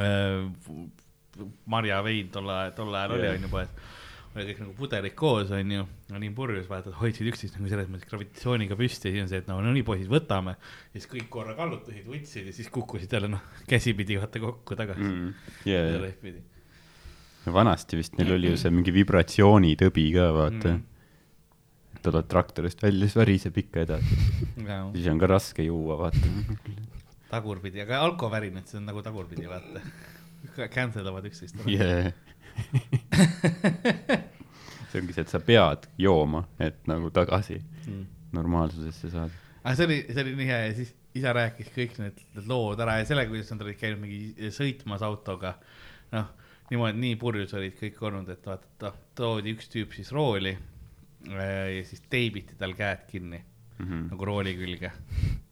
äh, marjavein tol ajal, tol ajal oli onju poes oli kõik nagu pudelid koos, onju, no nii purjus vaata, hoidsid üksteist nagu selles mõttes gravitatsiooniga püsti ja siis on see, et no, no nii poisid, võtame. ja siis kõik korra kallutasid, võtsid ja siis kukkusid jälle noh, käsipidi vaata kokku tagasi mm.. Yeah. ja rehvidi. vanasti vist neil oli ju see mingi vibratsioonitõbi ka, vaata Mm. Tuled traktorist välja, siis väriseb ikka edasi, siis on ka raske juua, vaata. tagurpidi, aga alkovärinad, see on nagu tagurpidi, vaata. Cancel davad üksteist ära. Yeah. see ongi see, et sa pead jooma, et nagu tagasi Mm. normaalsusesse saada. aga see oli, see oli nii hea ja siis isa rääkis kõik need, need lood ära ja selle, kuidas nad olid käinud mingi sõitmas autoga. noh, niimoodi nii purjus olid kõik olnud, et vaata, noh, toodi üks tüüp siis rooli ja siis teibiti tal käed kinni Mm -hmm. nagu rooli külge.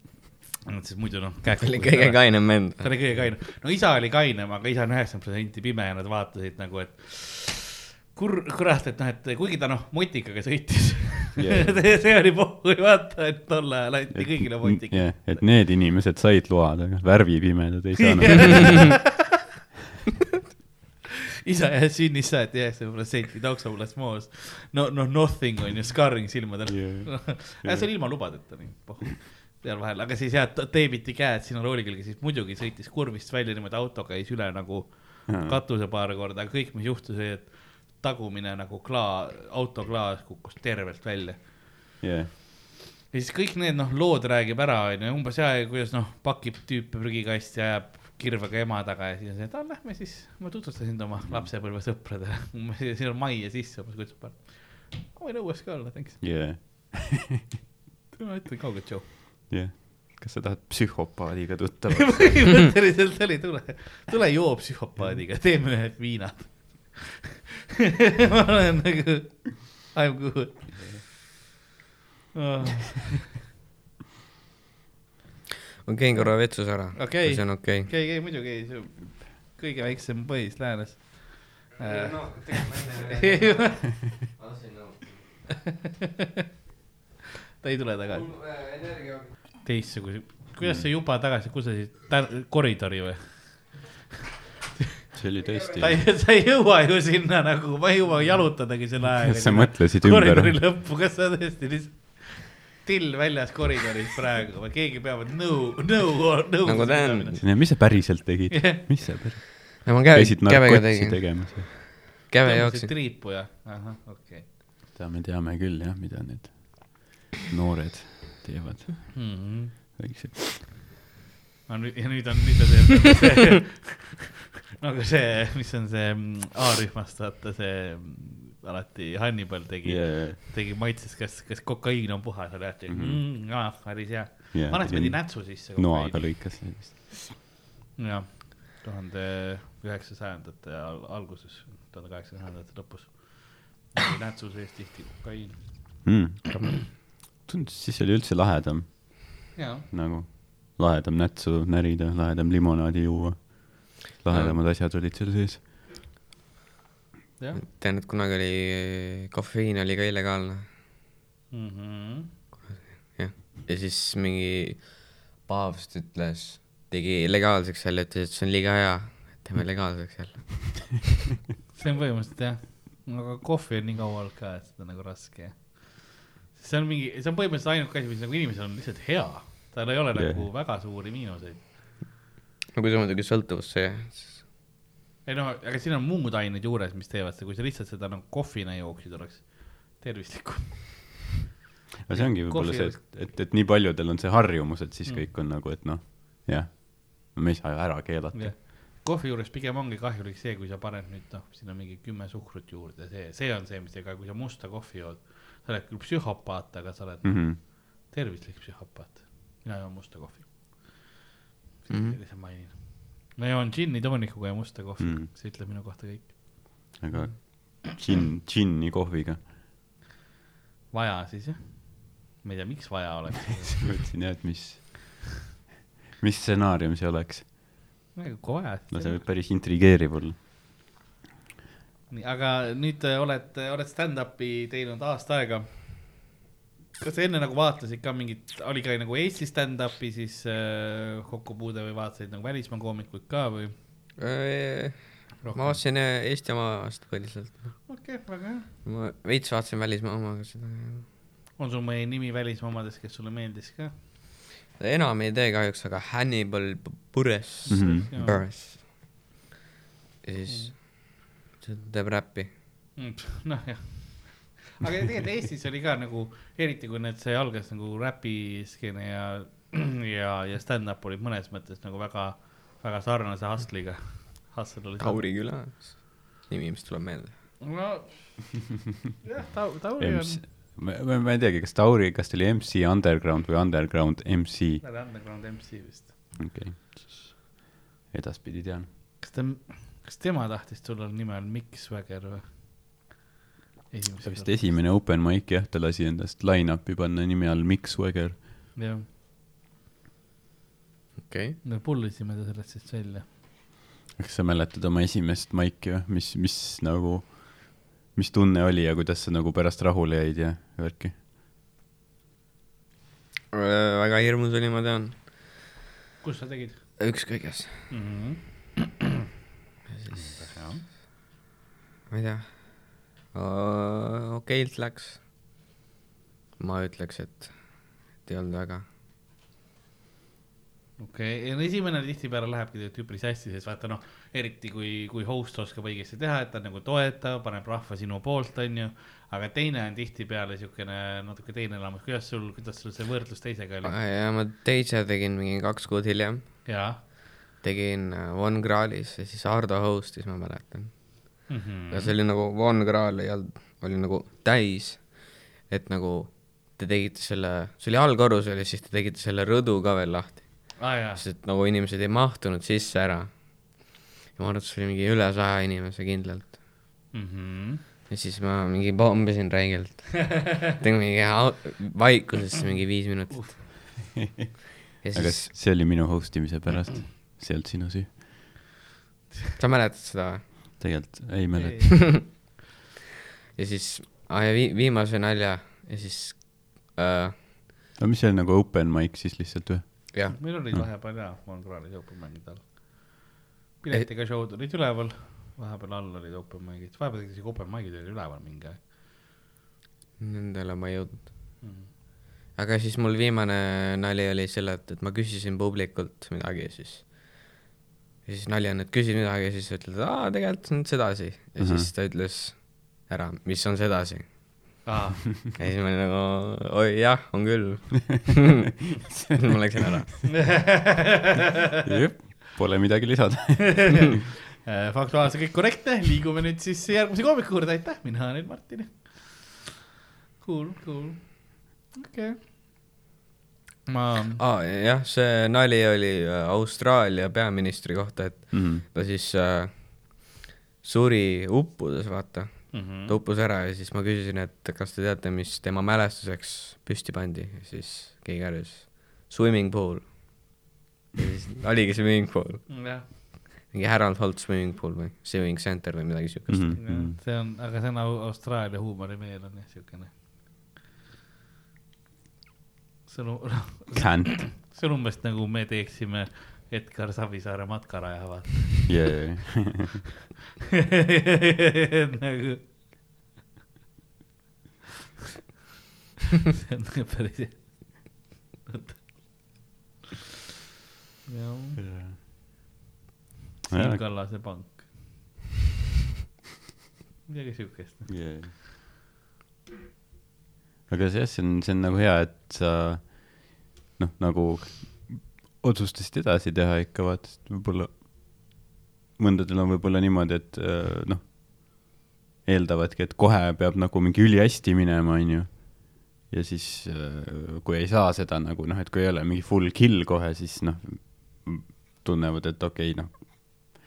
siis muidu noh, see oli kõige. kainem vend. ta oli kõige kainem, no isa oli kainem, aga isa on üheksakümmend protsenti pime ja nad vaatasid nagu, et kur-, kurat, et noh, et kuigi ta noh, motikaga sõitis Jaa. see, oli pohhu, vaata, et tol ajal anti kõigile motika jah, et need inimesed said load, aga värvipimedad ei saanud. isa jah, sünnist saati üheksakümmend protsenti tauksapulas moos. no, noh, nothing on ju, scarring silmadel. Jaa. aga see oli ilma lubadeta nii, pohhu seal vahel, aga siis jah, teebiti käed sinna rooli külge, siis muidugi sõitis kurvist välja niimoodi autoga käis üle nagu katuse paar korda, aga kõik, mis juhtus, oli, et tagumine nagu klaa, autoklaas kukkus tervelt välja. jah, ja siis kõik need noh, lood räägib ära, onju, umbes ja, kuidas noh, pakib tüüpe prügikasti, ajab kirvega ema taga ja siis on see, et aa, lähme siis, ma tutvustasin sind oma lapsepõlvesõpradele, umbes siin on majja sisse, umbes kutsub paar. ma võin õues ka olla, thanks. jah, ma ütlen kaugelt Joe. jah. kas sa tahad psühhopaadiga tuttavaks? põhimõtteliselt oli, tule, tule joo psühhopaadiga, teeme ühed viinad. ma olen nagu, I m good oh.. Ma käin korra vetsus ära Okei. kui see on okei okei, okei muidugi, see on kõige väiksem põis läänes äh,. ta ei tule tagasi. teistsuguse, kuidas sa juba tagasi, kus sa siis, koridori või? see oli tõesti sa, ei, sa ei jõua ju sinna nagu, ma ei jõua jalutadagi selle ajaga. sa mõtlesid ümber koridori. lõppu, kas sa tõesti lihtsalt till väljas koridoris praegu või keegi peab, nõu, nõu, nõu. Nagu on. mis sa päriselt tegid Jah.? mis sa päriselt, ja ma käe, käisid kävega narkotsi tegin, tegemas? käve jooksin. triipu ja, ahah, okei seda me teame küll jah, mida need noored teevad, okay.. väiksed. no nüüd, ja nüüd on, nüüd ta teeb see, nagu see, mis on see mm, A-rühmast, vaata see mm, alati Hannibal tegi yeah., tegi maitses, kas, kas kokaiin on puhas, oli alati mm, Mhm. -hmm. ah, päris hea. Yeah, ja pidi nätsu sisse. noaga lõikas jah, tuhande üheksasajandate al- alguses, tuhande kaheksasajandate lõpus. nätsu sees tihti kokaiin. mm.. tundus, siis oli üldse lahedam, nagu lahedam nätsu närida, lahedam limonaadi juua. lahedamad asjad olid seal sees. tean, et kunagi oli, kofeiin oli ka illegaalne mm. -hmm. jah, ja siis mingi paavst ütles, tegi legaalseks selle, ütles, et see on liiga hea, teeme legaalseks jälle. see on põhimõtteliselt jah, aga kohvi on nii kaua olnud ka, et seda on nagu raske. see on mingi, see on põhimõtteliselt ainuke asi, mis nagu inimesel on lihtsalt hea, tal ei ole Jah. nagu väga suuri miinuseid. no kui sa muidugi sõltuvusse ei noh, aga siin on muud ained juures, mis teevad seda, kui sa lihtsalt seda nagu kohvina jooksid, oleks tervislikum. aga see ongi võib-olla see, et, et, et nii paljudel on see harjumus, et siis kõik on nagu, et noh, jah, me ei saa ju ära keelata. kohvi juures pigem ongi kahjulik see, kui sa paned nüüd noh, sinna mingi kümme suhkrut juurde, see, see on see, mis teeb, kui sa musta kohvi jood, sa oled küll psühhopaat, aga sa oled mm. Mhm. tervislik psühhopaat. mina joon musta kohvi mm., lihtsalt mainin. Ma joon džinni toonikuga ja musta kohvi Mhm. mm., see ütleb minu kohta kõik. aga džinn, džinni kohviga. vaja siis jah, ma ei tea, miks vaja oleks. mõtlesin jah, et mis, mis stsenaarium see oleks. kui vaja no see võib päris intrigeeriv olla. nii, aga nüüd äh, oled, oled stand-up'i teinud aasta aega. Kas sa enne nagu vaatasid ka mingit, oli ka nagu Eesti stand-up'i siis äh, kokkupuude või vaatasid nagu välismaa koomikuid ka või? ma vaatasin äh, Eesti omast põhiliselt. okei okay,, väga hea. ma veits vaatasin välismaa omaga seda. on sul mõni nimi välismaa omadest, kes sulle meeldis ka? enam ei tee kahjuks, aga Hannibal Buress mm. -hmm. Buress. ja siis see teeb räppi. noh, jah. Aga tegelikult Eestis oli ka nagu, eriti kui need, see algas nagu räpiskeene ja, ja, ja stand-up olid mõnes mõttes nagu väga, väga sarnase hustle'iga. Hustle oli. Tauri küla, nimi, mis tuleb meelde. no jah, Tau-, Tauri on MC, ma, ma ma ei teagi, kas Tauri, kas ta oli MC Underground või Underground MC, ta oli Underground MC vist. okei okay., siis edaspidi tean. kas ta, kas tema tahtis tulla nime all Mikk Swagger või? See vist esimene open mic jah, ta lasi endast line-up'i panna nime all Mikk Swagger. jah, okei okay., me pullisime ta sellest siis välja. kas sa mäletad oma esimest mic'i või, mis, mis nagu, mis tunne oli ja kuidas sa nagu pärast rahule jäid ja värki? väga hirmus oli, ma tean. kus sa tegid ükskõiges, mm? -hmm. ma ei tea. Okeilt läks. ma ütleks, et, et ei olnud väga. okei okay., no esimene tihtipeale lähebki tegelikult üpris hästi, sest vaata noh, eriti kui, kui host oskab õigesti teha, et ta nagu toetab, paneb rahva sinu poolt, onju. aga teine on tihtipeale siukene natuke teine elamus, kuidas sul, kuidas sul see võrdlus teisega oli? ja ma teise tegin mingi kaks kuud hiljem, jaa tegin äh, Von Krahlis ja siis Ardo host'is, ma mäletan. mm. -hmm. ja see oli nagu Von Krahl ei olnud, oli nagu täis, et nagu te tegite selle, see oli allkorrus oli, siis te tegite selle rõdu ka veel lahti, jaa, sest et nagu inimesed ei mahtunud sisse ära. ja ma arvan, et see oli mingi üle saja inimese kindlalt. Mhm. ja siis ma mingi pommisin räigelt. tegin mingi vaikusesse mingi viis minutit. ja aga siis, see oli minu host imise pärast, see ei olnud sinu süü. sa mäletad seda või? Tegelikult ei mäleta. ja siis ah,, ja vi-, viimase nalja ja siis äh,, no mis see oli nagu open mic siis lihtsalt või? jah, meil olid vahepeal jaa, ma olen korralik open mic'id all. piletiga show'd olid üleval, vahepeal all olid open mic'id, vahepeal isegi open mic'id olid üleval mingi aeg nendele ma ei jõudnud. mm.. aga siis mul viimane nali oli selle, et, et ma küsisin publikult midagi ja siis, ja siis nali on, et küsi midagi ja siis ütled, aa, tegelikult on sedasi. ja Mhm. siis ta ütles ära, mis on sedasi. Ah, ja siis ma olin nagu, oi jah, on küll. siis ma läksin ära. jep, pole midagi lisada. Äh, faktuaalselt kõik korrektne, liigume nüüd siis järgmise koomiku juurde, aitäh, mina olen Martin. Cool, cool, okei okay.. ma, aa, jah, see nali oli äh, Austraalia peaministri kohta, et Mhm. ta siis äh, suri uppudes, vaata. Mhm. ta uppus ära ja siis ma küsisin, et kas te teate, mis tema mälestuseks püsti pandi siis keegi karjus swimming pool. ja siis oligi swimming pool, jah, mingi Harold Holt swimming pool või swimming center või midagi siukest mm. Mhm. see on, aga see on Au- Austraalia huumorimeel on jah siukene. On, Can't. see on umbes nagu me teeksime Edgar Savisaare matkaraja, vaata. Yeah. nagu. see on nagu päris hea. jah, Siim Kallase pank. midagi siukest. yeah.. aga see jah, see on, see on nagu hea, et sa noh, nagu otsustasid edasi teha ikka vaata, sest võib-olla mõndadel on võib-olla niimoodi, et äh, noh, eeldavadki, et kohe peab nagu mingi ülihästi minema, onju. ja siis äh, kui ei saa seda nagu noh, et kui ei ole mingi full kill kohe, siis noh, tunnevad, et okei okay,, noh,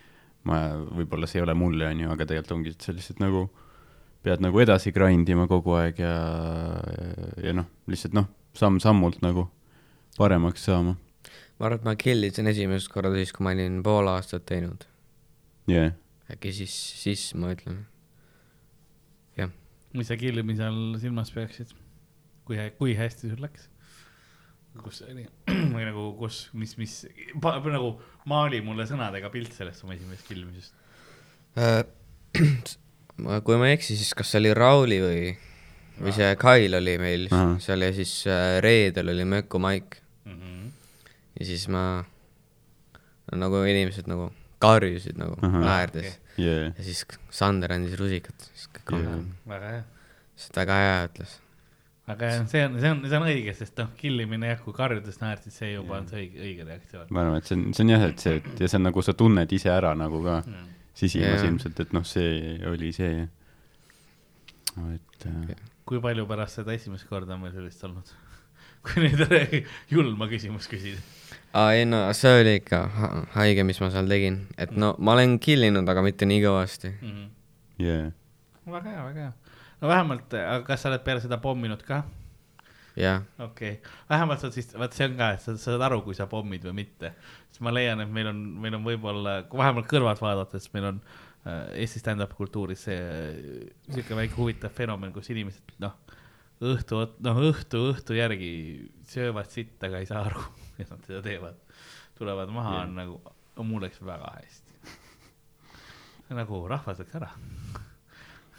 ma, võib-olla see ei ole mulle, onju, aga tegelikult ongi, lihtsalt nagu pead nagu edasi grind ima kogu aeg ja, ja noh, lihtsalt noh, samm-sammult nagu paremaks saama. ma arvan, et ma killisin esimest korda siis, kui ma olin pool aastat teinud. jah, äkki siis, siis ma ütlen. jah, mis sa killimise all silmas peaksid? kui, kui hästi sul läks? kus see oli? või nagu, kus, mis, mis, nagu maali mulle sõnadega pilt sellest oma esimesest killimisest. Äh, kui ma ei eksi, siis kas see oli Rauli või, või see Kail oli meil seal ja siis äh, reedel oli Möku Maik Mhm. ja siis ma, nagu inimesed nagu karjusid nagu naerdes jah, ja siis Sander andis rusikat, siis kõik on Jaa. väga hea. siis ta väga hea ütles. aga see on, see on, see on õige, sest noh, killimine jah, kui karjudes naersid, see juba on see õige, õige reaktsioon. ma arvan, et see on, see on jah, et see, et ja see on nagu sa tunned ise ära nagu ka sisimas Jaa. ilmselt, et noh, see oli see. et äh, kui palju pärast seda esimest korda on meil sellist olnud? Kui nüüd julma küsimust küsida. aa ei no see oli ikka ha haige, mis ma seal tegin, et no ma olen kill inud, aga mitte nii kõvasti. jah, väga hea, väga hea. no vähemalt, aga kas sa oled peale seda pomminud ka? jah, okei okay., vähemalt sa siis, vaat see on ka, et sa sa saad aru, kui sa pommid või mitte. siis ma leian, et meil on, meil on võib-olla, kui vähemalt kõrvalt vaadates, meil on äh, Eesti stand-up kultuuris see äh, sihuke väike huvitav fenomen, kus inimesed noh, õhtu, noh õhtu, õhtu järgi söövad sitt, aga ei saa aru, et nad seda teevad. tulevad maha, on nagu, mul läks väga hästi. nagu rahvas läks ära.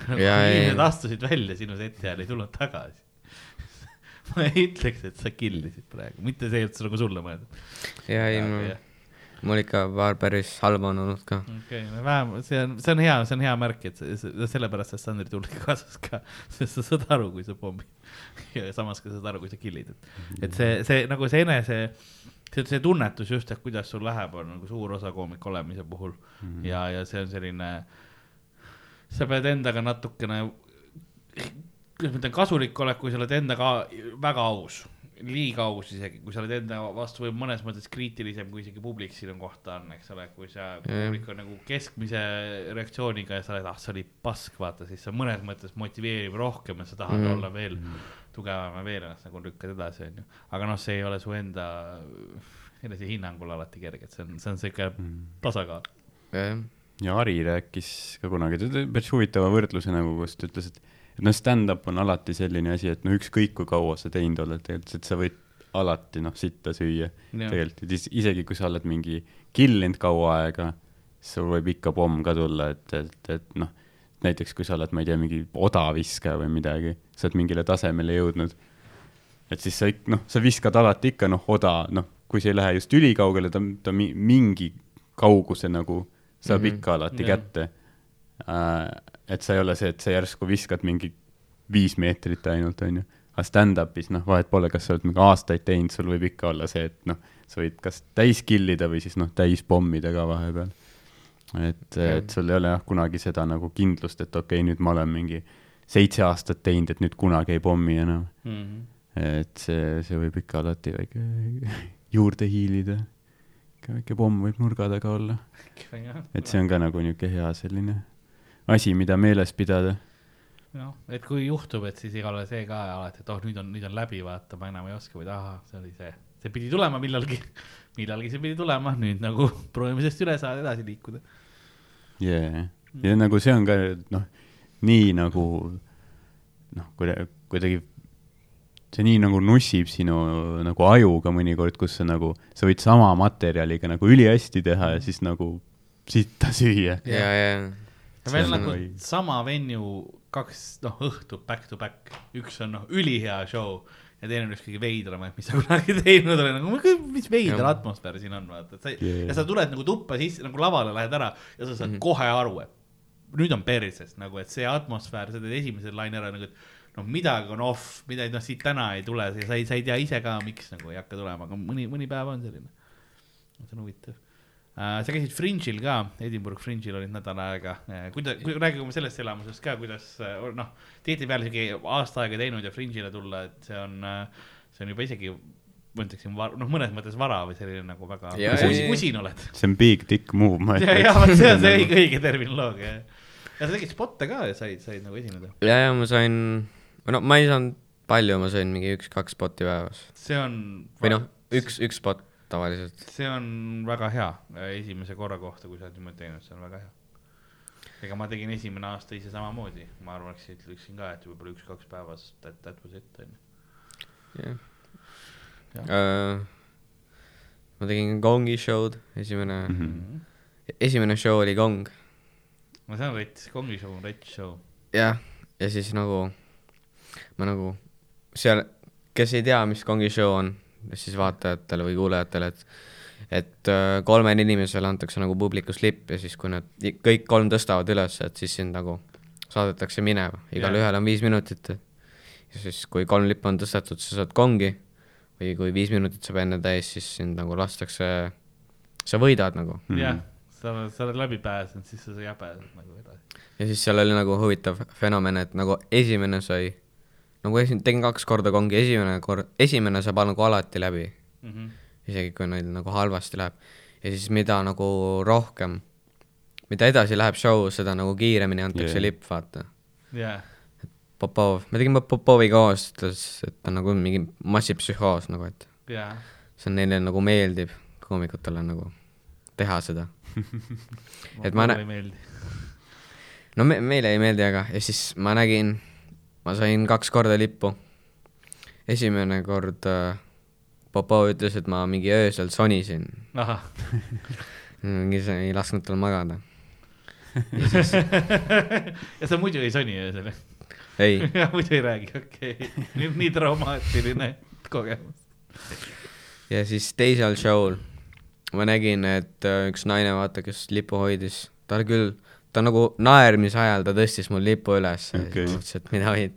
nagu inimesed astusid välja sinu seti ajal, ei tulnud tagasi ma ei ütleks, et sa killisid praegu, mitte see, et see nagu sulle mõeldud. ja ei jah. Mul ikka paar päris halba on olnud ka. okei okay,, no vähemalt see on, see on hea, see on hea märk, et see- see- sellepärast sa Sandri tuldi kaasas ka, sest sa saad aru, kui sa pommid. ja samas ka saad aru, kui sa killid, et, et see, see nagu see enese, see, see tunnetus just, et kuidas sul läheb, on nagu suur osa koomik olemise puhul mm -hmm. ja, ja see on selline, sa pead endaga natukene, kuidas ma ütlen, kasulik oled, kui sa oled endaga väga aus liiga aus isegi, kui sa oled enda vastu või mõnes mõttes kriitilisem, kui isegi publik sinu kohta on, eks ole, kui sa, publik on nagu keskmise reaktsiooniga ja sa oled, ah see oli pask, vaata, siis see mõnes mõttes motiveerib rohkem ja sa tahad mm Mhm. olla veel tugevam ja veel ennast nagu lükkad edasi, onju. aga noh, see ei ole su enda enesehinnangul alati kerge, et see on, see on siuke tasakaal. jah, ja Ari rääkis ka kunagi, päris huvitava võrdluse nagu, kus ta ütles, et noh, stand-up on alati selline asi, et no ükskõik kui kaua sa teinud oled, tegelikult, et sa võid alati noh, sitta süüa tegelikult, et is- isegi kui sa oled mingi killinud kaua aega, sul võib ikka pomm ka tulla, et, et, et noh, näiteks kui sa oled, ma ei tea, mingi odaviskaja või midagi, sa oled mingile tasemele jõudnud, et siis sa ik-, noh, sa viskad alati ikka noh, oda, noh, kui see ei lähe just ülikaugele, ta, ta mi- mingi kauguse nagu saab mm. -hmm. ikka alati Jah. kätte. Et sa ei ole see, et sa järsku viskad mingi viis meetrit ainult, onju. aga stand-up'is noh, vahet pole, kas sa oled mingi aastaid teinud, sul võib ikka olla see, et noh, sa võid kas täis killida või siis noh, täis pommida ka vahepeal. et, et sul ei ole jah kunagi seda nagu kindlust, et okei okay,, nüüd ma olen mingi seitse aastat teinud, et nüüd kunagi ei pommi enam. Mhm. et see, see võib ikka alati väike juurde hiilida. väike pomm võib nurga taga olla. et see on ka nagu niisugune hea selline asi, mida meeles pidada. noh, et kui juhtub, et siis igal juhul see ka alati, et oh, nüüd on, nüüd on läbi, vaata, ma enam ei oska või ahah, see oli see, see pidi tulema millalgi, millalgi see pidi tulema, nüüd nagu proovime sellest üle saada, edasi liikuda. jaa, ja nagu see on ka noh, nii nagu noh, kuida-, kuidagi see nii nagu nussib sinu nagu ajuga mõnikord, kus sa nagu, sa võid sama materjaliga nagu ülihästi teha ja siis nagu sitta süüa. ja, ja, ja veel nagu või- sama venue kaks, noh, õhtut back to back, üks on noh, ülihea show ja teine on üks kõige veidramaid, mis sa kunagi teinud oled, nagu mis veider Jah. atmosfäär siin on, vaata, et sa Yeah. ja sa tuled nagu tuppa sisse nagu lavale lähed ära ja sa saad mm -hmm. kohe aru, et nüüd on perses nagu, et see atmosfäär, sa teed esimese laine ära nagu, et noh, midagi on off, midagi noh, siit täna ei tule, sa ei, sa ei tea ise ka, miks nagu ei hakka tulema, aga mõni, mõni päev on selline. see on huvitav. Sa käisid Fringe'il ka, Edinburgh Fringe'il olid nädal aega uh,, kuida-, räägi oma sellest elamusest ka, kuidas uh, noh, tihtipeale isegi aasta aega teinud ja Fringe'ile tulla, et see on see on juba isegi ma ütleksin, noh, mõnes mõttes vara või selline nagu väga Ja, usin, usin oled. see on big dick move, ma ja, ja vot see on see õige, õige terminoloogia. ja sa tegid spotte ka ja said, said nagu esineda. ja, ja ma sain, no ma ei saanud palju, ma sain mingi üks-kaks spotti päevas. see on. või noh, üks, üks spott tavaliselt. see on väga hä esimese korra kohta, kui sa oled niimoodi teinud, see on väga hea. ega ma tegin esimene aasta ise samamoodi, ma arvaks, ütleksin ka, et võib-olla üks-kaks päevas that, that was it onju. jah Jah. uh,. ma tegin Gongi show'd, esimene mm, Mhm. -hmm. esimene show oli Gong, no see on rets, kongi show on rets show. jah, ja siis nagu ma nagu seal, kes ei tea, mis Gongi show on, siis vaatajatele või kuulajatele, et et äh, kolmele inimesele antakse nagu publikus lipp ja siis, kui nad kõik kolm tõstavad üles, et siis sind nagu saadetakse minema, igal Jah. ühel on viis minutit. ja siis, kui kolm lippu on tõstetud, sa saad kongi või kui viis minutit saab enne täis, siis sind nagu lastakse, sa võidad nagu. jah, sa oled, sa oled läbi pääsenud, siis sa jäbedad nagu edasi. ja siis seal oli nagu huvitav fenomen, et nagu esimene sai, nagu esi-, tegin kaks korda kongi, esimene kord, esimene saab nagu alati läbi, Mhm. isegi kui neil nagu halvasti läheb. ja siis mida nagu rohkem, mida edasi läheb show, seda nagu kiiremini antakse Yeah. yeah. lipp, vaata. jah, Popov, me tegime Popovi koos, ütles, et ta on nagu mingi massipsühhoos nagu, et jah. see on neile nagu meeldib, koomikutele nagu teha seda. Et ma nä- ei meeldi. no me, meile ei meeldi, aga, ja siis ma nägin, ma sain kaks korda lippu. esimene kord äh, Popov ütles, et ma mingi öösel sonisin, mingi see ei lasknud tal magada. ja sa muidu ei soni öösel ei, muidu ei räägi, okei okay., nii, nii traumaatiline kogemus. ja siis teisel show'l ma nägin, et äh, üks naine, vaata, kes lippu hoidis, tal küll, ta nagu naermise ajal ta tõstis mul lipu üles ja Okei. siis ma mõtlesin, et mida võid.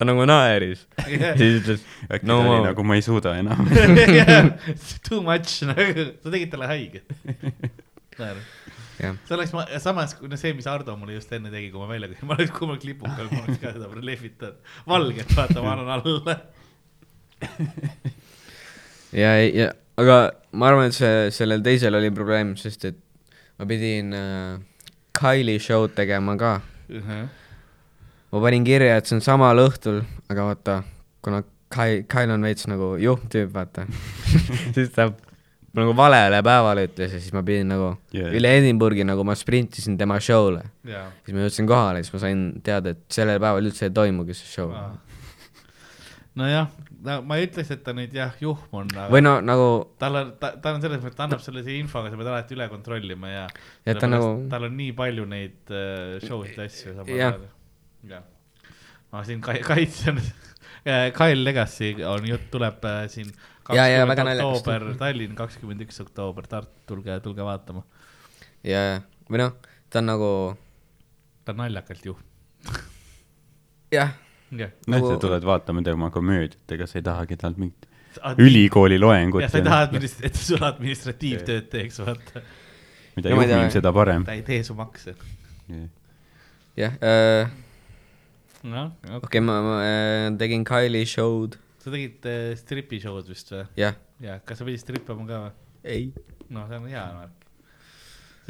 ta nagu naeris ja siis ütles, äkki no ta oli ma nagu ma ei suuda enam. Too much nagu, sa tegid talle haiget. jah, see oleks ma, samas kui see, mis Ardo mulle just enne tegi, kui ma välja käin, ma oleks, kui ma oleks lipukal, ma oleks ka seda lehvitanud. valget, vaata, ma annan alla. ja, ja aga ma arvan, et see, sellel teisel oli probleem, sest et ma pidin äh, Kylie show'd tegema ka. ma panin kirja, et see on samal õhtul, aga vaata, kuna Kai-, Kyle on veits nagu juhm tüüp, vaata siis ta nagu valele päevale ütles ja siis ma pidin nagu yeah. üle Edinburghi nagu ma sprintisin tema show'le. jaa. siis ma jõudsin kohale, siis ma sain teada, et sellel päeval üldse ei toimugi see show. nojah, no ma ei ütleks, et ta nüüd jah, juhm on, aga või no nagu, tal on, ta, ta on selles mõttes, ta annab sulle selle info, aga sa pead alati üle kontrollima ja. Ja ta nagu- tal on nii palju neid uh, show sid ja asju samal ajal. jah. ma siin kai-, kaitsen. Kyle Legacy on jutt, tuleb äh, siin Ja, ja, kakskümmend oktoober Tallinn, kakskümmend üks oktoober Tartu, tulge, tulge vaatama. ja, või noh, ta on nagu ta on naljakalt juht. jah, jah. noh, sa tuled vaatama tema komöödiat, ega sa ei tahagi talt mingit ülikooli loengut ja sa ei taha, et ta sulle administratiivtööd teeks, vaata. mida juhim, seda parem. ta ei tee su makse. jah äh,, noh, okei ma, ma äh, tegin Kylie show'd, sa tegid äh, stripi show'd vist või? jah. ja kas sa pidid strippama ka või? ei. noh, see on hea värk.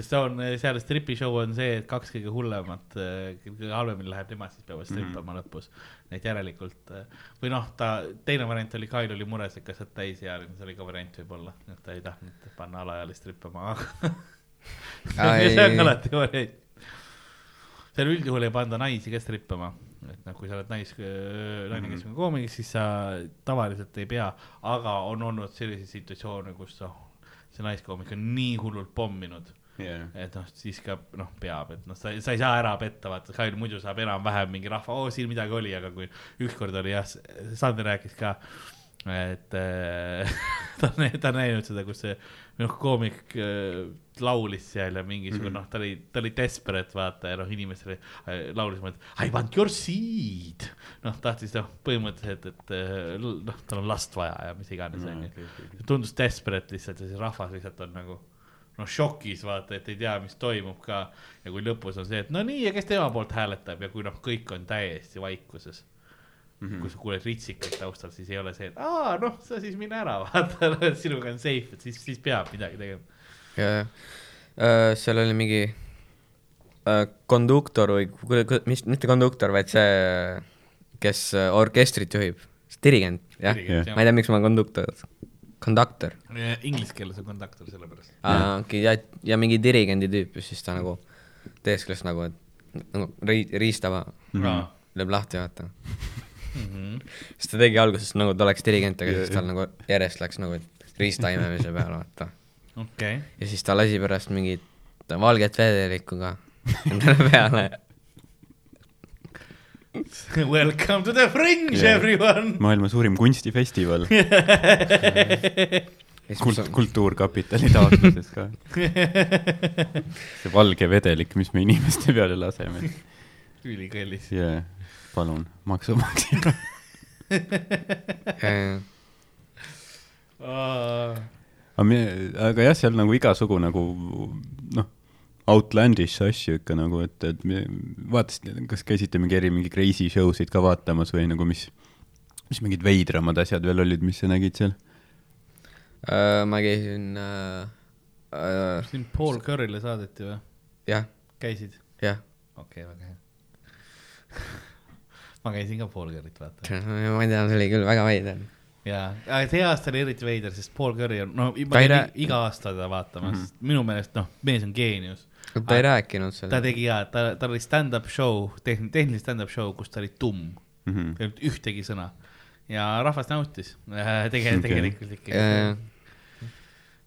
Sest see on, seal stripi show on see, et kaks kõige hullemat, kõige halvemini läheb, nemad siis peavad strippama mm -hmm. lõpus. et järelikult äh, või noh, ta teine variant oli, Kail oli mures, et kas sa oled täisealine, see oli ka variant võib-olla, et ta ei tahtnud panna alaealist strippama, see on alati variant. seal üldjuhul ei panda naisi ka strippama, et noh, kui sa oled nais, naine, kes on koomik, siis sa tavaliselt ei pea, aga on olnud selliseid situatsioone, kus noh, see naiskoomik on nii hullult pomminud, et noh, siis ka noh, peab, et noh, sa, sa ei saa ära petta, vaata, Kail muidu saab enam-vähem mingi rahva, oo siin midagi oli, aga kui ükskord oli jah, Sander rääkis ka, et äh, ta on, ta on näinud seda, kus see noh, koomik äh, laulis seal ja mingisugune mm -hmm. noh, ta oli, ta oli desperate vaata ja noh, inimestele äh, laulis, I want your seed. noh, tahtis noh, põhimõtteliselt, et äh, noh, tal on last vaja ja mis iganes onju. tundus desperate lihtsalt ja siis rahvas lihtsalt on nagu noh, šokis vaata, et ei tea, mis toimub ka. ja kui lõpus on see, et no nii ja kes tema poolt hääletab ja kui noh, kõik on täiesti vaikuses mm. -hmm. kui sa kuuled ritsikat taustal, siis ei ole see, et aa noh, sa siis mine ära, vaata, sinuga on safe, et siis, siis peab midagi tegema. ja, ja äh, seal oli mingi äh, konduktor või ku-, mis, mitte konduktor, vaid see, kes äh, orkestrit juhib, dirigent, jah. Dirigent, jah. ma ei tea, miks ma konduktor, konduktor. Inglise keeles on konduktor sellepärast. okei, ja, ja mingi dirigendi tüüp ja siis ta nagu teeskles nagu, et nagu ri-, riistava aa, lööb lahti, vaata. Mhm. siis ta tegi alguses nagu ta oleks dirigent, aga siis tal nagu järjest läks nagu riista imemise peale, vaata. okei. ja siis ta lasi pärast mingit valget vedelikku ka endale peale. Welcome to the fringe Yeah. everyone. maailma suurim kunstifestival Kult,. kultuurkapitali taotluses ka. see valge vedelik, mis me inimeste peale laseme. ülikallis. jaa, palun, maksumaksja. aga me, aga jah, seal nagu igasugu nagu noh, outlandish asju ikka nagu, et, et me vaatasite, kas käisite mingi eri, mingi crazy show sid ka vaatamas või nagu mis, mis mingid veidramad asjad veel olid, mis sa nägid seal? Äh, ma käisin äh,, äh, siin Paul Curry'le saadeti või? jah, käisid? jah, okei okay,, väga hea. ma käisin ka Paul Curry't vaatamas. ma ei tea, see oli küll väga veider. jaa, aga see aasta oli eriti veider, sest Paul Curry on, no ma käin iga aasta teda vaatamas mm, -hmm. minu meelest noh, mees on geenius. Ta ei rääkinud ta seal. tegi jaa, ta, tal oli stand-up show, tehn-, tehniline stand-up show, kus ta oli tumm, Mhm. ei olnud ühtegi sõna ja rahvas nautis äh, tege-, Okei. tegelikult ikkagi Jaa.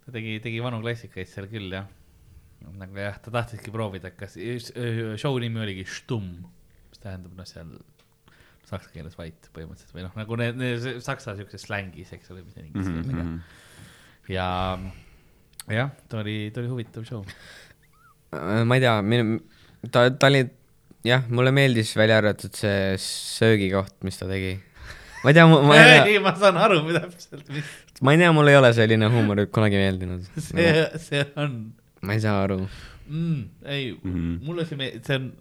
ta tegi, tegi vanu klassikaid seal küll jah. nagu jah, ta tahtiski proovida, kas show nimi oligi Stumm, mis tähendab noh, seal saksa keeles vait põhimõtteliselt või noh, nagu need, need saksa siukses slängis, eks ole, mis inglise Mhm, keeles on. ja jah, ta oli, ta oli huvitav show. Äh, ma ei tea, minu, ta, ta oli, jah, mulle meeldis välja arvatud see söögikoht, mis ta tegi. ma ei tea, ma ei tea, ei, ma saan aru, mida täpselt, mis ma ei tea, mul ei ole selline huumor kunagi meeldinud. see, see on ma ei saa aru. mm,. ei mm. -hmm. mulle see meeldib, see on,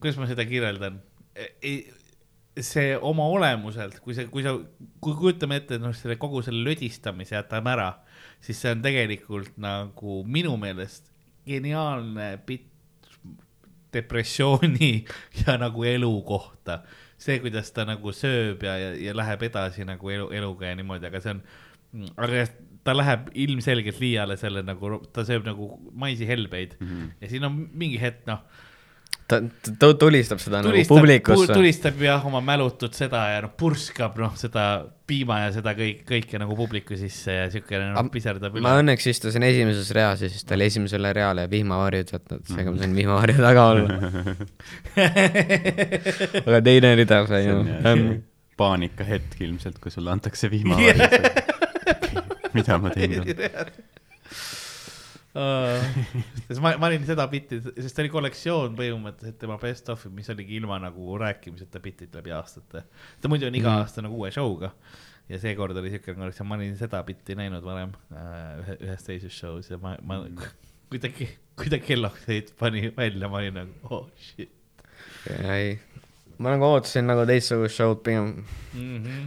kuidas ma seda kirjeldan, ei, see oma olemuselt, kui see, kui sa, kui kujutame ette, et noh, selle kogu selle lödistamise jätame ära, siis see on tegelikult nagu minu meelest geniaalne bitt depressiooni ja nagu elu kohta. see, kuidas ta nagu sööb ja, ja, ja läheb edasi nagu elu, eluga ja niimoodi, aga see on, aga ta läheb ilmselgelt liiale selle nagu, ta sööb nagu maisi helbeid mm -hmm. ja siin on mingi hetk, noh ta, ta tulistab seda nagu tulistab, publikusse. tulistab jah oma mälutut seda ja noh, purskab noh, seda piima ja seda kõik, kõike nagu publiku sisse ja siukene noh, piserdab ma üle. õnneks istusin esimeses reas ja siis ta oli esimesele reale vihmavarjud võtnud, seega ma sain vihmavarju taga olla. aga teine rida sai ju ähm,. paanikahetk ilmselt, kui sulle antakse vihmavarju. mida ma teen? Sest ma, ma olin seda bitti, sest ta oli kollektsioon põhimõtteliselt tema best of'i, mis oligi ilma nagu rääkimiseta bitid läbi aastate. ta muidu on iga Mhm. aasta nagu uue show'ga ja seekord oli siukene kollektsioon, ma olin seda bitti näinud varem äh, ühe, ühes teises show's ja ma, ma, kui ta, kui ta kellokseid pani välja, ma olin nagu oh shit ei, ma nagu ootasin nagu teistsugust show'd pigem mm. -hmm.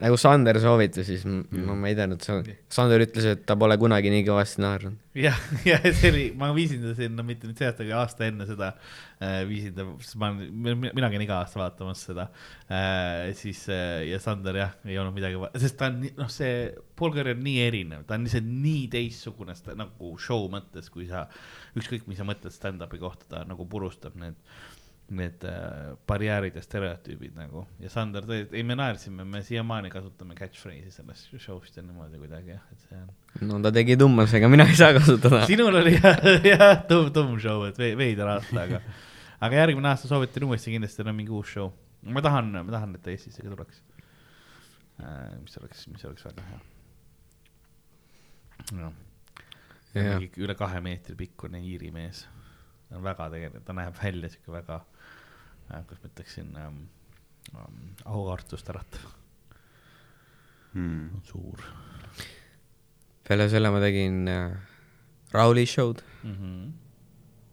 Nagu Sander soovitas, siis m- no ma ei teadnud, Sander ütles, et ta pole kunagi nii kõvasti naernud. jah, ja see oli, ma viisin ta sinna mitte nüüd see aasta, aga aasta enne seda äh, viisin ta, sest ma olen, mina käin iga aasta vaatamas seda äh,. siis äh, ja Sander jah, ei olnud midagi, sest ta on, noh, see Paul Curry on nii erinev, ta on lihtsalt nii teistsugune nagu show mõttes, kui sa, ükskõik, mis sa mõtled stand-up'i kohta, ta nagu purustab need need äh, barjäärid ja stereotüübid nagu ja Sander tõi, ei me naersime, me siiamaani kasutame catchphrase'i sellest show'st ja niimoodi kuidagi jah, et see on no ta tegi tummasega, mina ei saa kasutada. sinul oli jah, jah, tumm, tumm show, et ve- veider aasta, aga, aga järgmine aasta soovitan uuesti kindlasti on mingi uus show. ma tahan, ma tahan, et ta Eestisse ka tuleks. mis oleks, mis oleks väga hea. noh, üle kahe meetri pikkune Iiri mees, ta on väga tegelikult, ta näeb välja siuke väga, kuidas ma ütleksin ähm,, ähm, aukartust äratav, Hmm. suur peale selle ma tegin äh, Rauli show'd, mm. -hmm.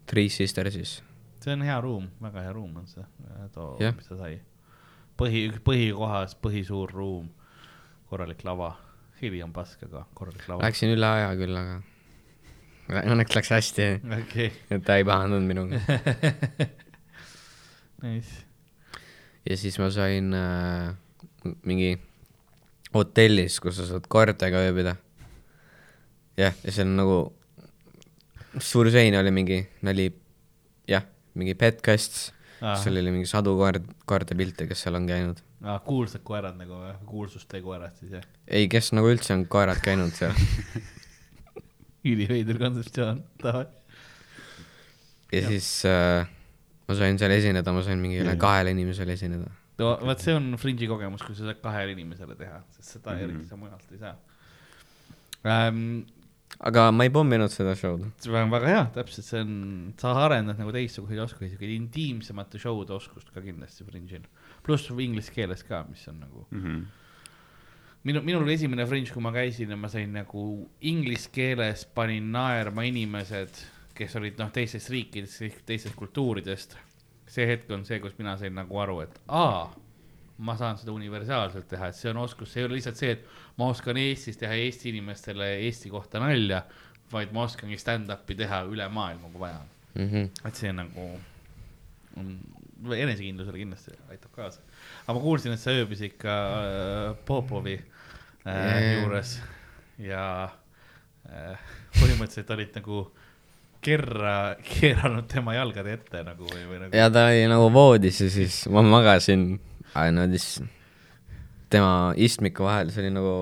Three Sisters'is. see on hea ruum, väga hea ruum on see, too, Jah. mis ta sai. põhi, põhikohas põhisuur ruum, korralik lava, heli on pask, aga korralik lava. Läksin üle aja küll, aga õnneks läks hästi, okei, et ta ei pahandanud minuga. nice. ja siis ma sain äh, mingi hotellis, kus sa saad koertega ööbida. jah, ja see on nagu, suur sein oli mingi, oli jah, mingi petkast, seal oli mingi sadu koer, koerte pilte, kes seal on käinud. aa, kuulsad koerad nagu või, kuulsuste koerad siis jah? ei, kes nagu üldse on koerad käinud seal. üliveider kontseptsioon, davai. ja siis äh, ma sain seal esineda, ma sain mingi üle Jah. kahele inimesele esineda. no vot, see on Fringe'i kogemus, kui sa saad kahele inimesele teha, sest seda mm. -hmm. eriti sa mujalt ei saa ähm,. aga ma ei pomminud seda show'd. see on väga hea, täpselt, see on, sa arendad nagu teistsuguseid oskusi, siuke intiimsemate show'de oskust ka kindlasti Fringe'il. pluss inglise keeles ka, mis on nagu, Mhm. minu, minul oli esimene Fringe, kui ma käisin ja ma sain nagu inglise keeles panin naerma inimesed, kes olid noh, teistest riikidest, teistest kultuuridest. see hetk on see, kus mina sain nagu aru, et aa, ma saan seda universaalselt teha, et see on oskus, see ei ole lihtsalt see, et ma oskan Eestis teha Eesti inimestele Eesti kohta nalja, vaid ma oskangi stand-up'i teha üle maailma, kui vaja. Mm -hmm. et see nagu on, enesekindlusele kindlasti aitab kaasa. aga ma kuulsin, et sa ööbisid ka äh, Popovi äh, Jaa. juures ja äh, põhimõtteliselt olid nagu kerra keeranud tema jalgade ette nagu või, või nagu. ja ta oli nagu voodis ja siis ma magasin niimoodi s- tema istmiku vahel, see oli nagu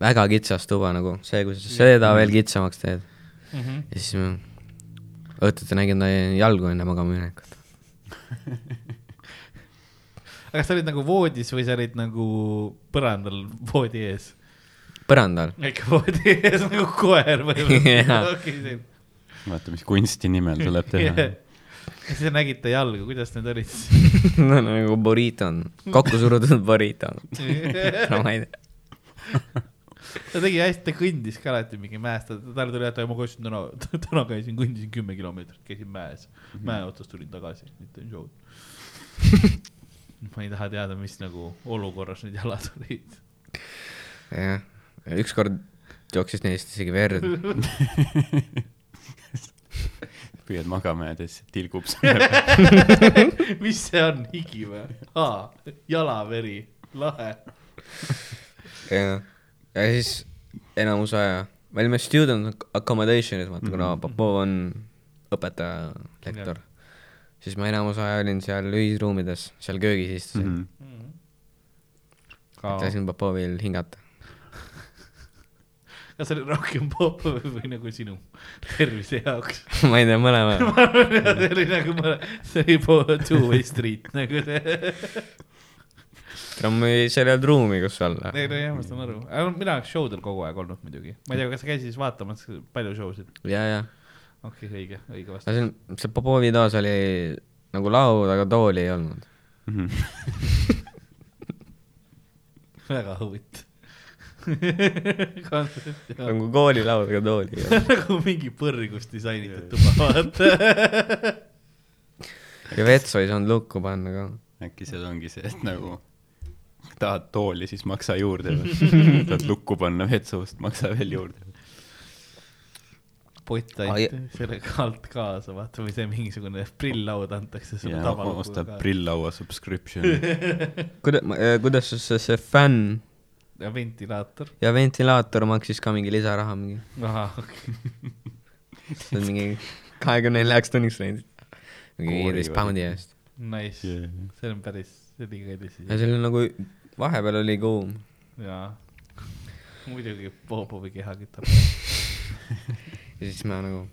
väga kitsas tuba nagu see, kui sa seda veel kitsamaks teed. Mm -hmm. ja siis ma õhtuti nägin ta jalgu enne magama minekut. aga kas sa olid nagu voodis või sa olid nagu põrandal voodi ees? põrandal. ikka voodi ees nagu koer või Jaa.? vaata, mis kunsti nimel tuleb teha yeah. ja siis nägid ta jalga, kuidas need olid siis? no nagu burrito on, kokku surutud burrito. no ma ei tea. ta tegi hästi, ta kõndis ka alati mingi mäest, talle tuli, et ma käisin täna, täna käisin, kõndisin kümme kilomeetrit, käisin mäes. mäe otsast tulin tagasi, teen show'd. ma ei taha teada, mis nagu olukorras need jalad olid. jah, ükskord jooksis neist isegi verd. püüad magama jääda, siis tilgub selle peale. mis see on, higi või? aa, jalaveri, lahe. ja, ja siis enamus aja, me olime student accommodation'is, vaata kuna Mhm. Popov on õpetaja, lektor. siis ma enamus aja olin seal ühisruumides, seal köögis istusin mm. -hmm. lasin Popovil hingata. Kas see oli rohkem popp või nagu sinu tervise jaoks? ma ei tea, mõlema. ma arvan, et see oli nagu, see oli two-way street nagu see. trammi, seal ei olnud ruumi, kus olla. ei no jah, ma saan aru, mina oleks show del kogu aeg olnud muidugi, ma ei tea, kas sa käisid siis vaatamas palju show sid? ja, ja, okei okay,, õige, õige vastus. see see Popovi toas oli nagu laud, aga tooli ei olnud. väga huvitav. nagu koolilaud, aga tooli ei olnud. nagu mingi põrgust disainitud tuba, vaata. ja vetsu ei saanud lukku panna ka. äkki seal ongi see, et nagu tahad tooli, siis maksa juurde või tahad lukku panna vetsust, maksa veel juurde. pott Ai- anti sellega alt kaasa, vaata, või see mingisugune prilllaud antakse sulle tavalukuga ostab prilllaua subscription. kuidas, kuidas see, see fänn ja ventilaator. ja ventilaator maksis ka mingi lisaraha mingi, ahah, okei. see on mingi kahekümne neljaks tunniks läinud. mingi viieteist poundi eest. Nice Yeah. see on päris, see oli kallis ja. see oli nagu, vahepeal oli kuum. jaa. muidugi Popovi keha kütab. ja siis ma nagu,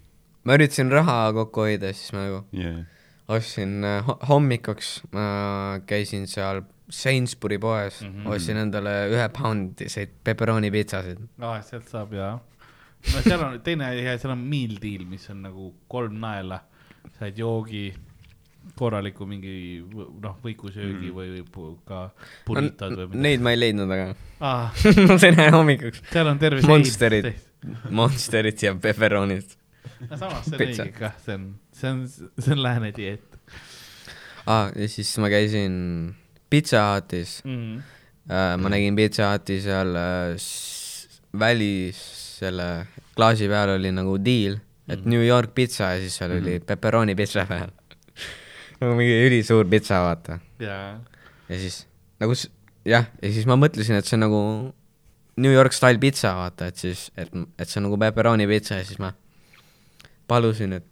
ma üritasin raha kokku hoida, siis ma nagu yeah. ostsin äh, ho- hommikuks, ma käisin seal Sainsbury poes mm. -hmm. ostsin endale ühe poundiseid pepperoni pitsasid. aa, sealt saab jaa. no seal on teine asi, seal on meal deal, mis on nagu kolm naela, saad joogi, korraliku mingi noh, võikusöögi mm. või, või ka burritod või midagi. Neid ma ei leidnud, aga Ah, ma sain ühe hommikuks seal on terve Monsterid.. Monsterit ja pepperonit no samas see on õige kah, see on, see on, see on lääne dieet ah,. ja siis ma käisin Pizza Hutis mm. -hmm. äh,, ma nägin Pizza Huti seal äh, s- välis selle klaasi peal oli nagu deal, et Mhm. New York pitsa ja siis seal oli pepperoni pitsa peal. nagu mingi ülisuur pitsa, vaata. ja, ja siis nagu jah, ja siis ma mõtlesin, et see on nagu New York style pitsa, vaata, et siis, et, et see on nagu pepperoni pitsa ja siis ma palusin, et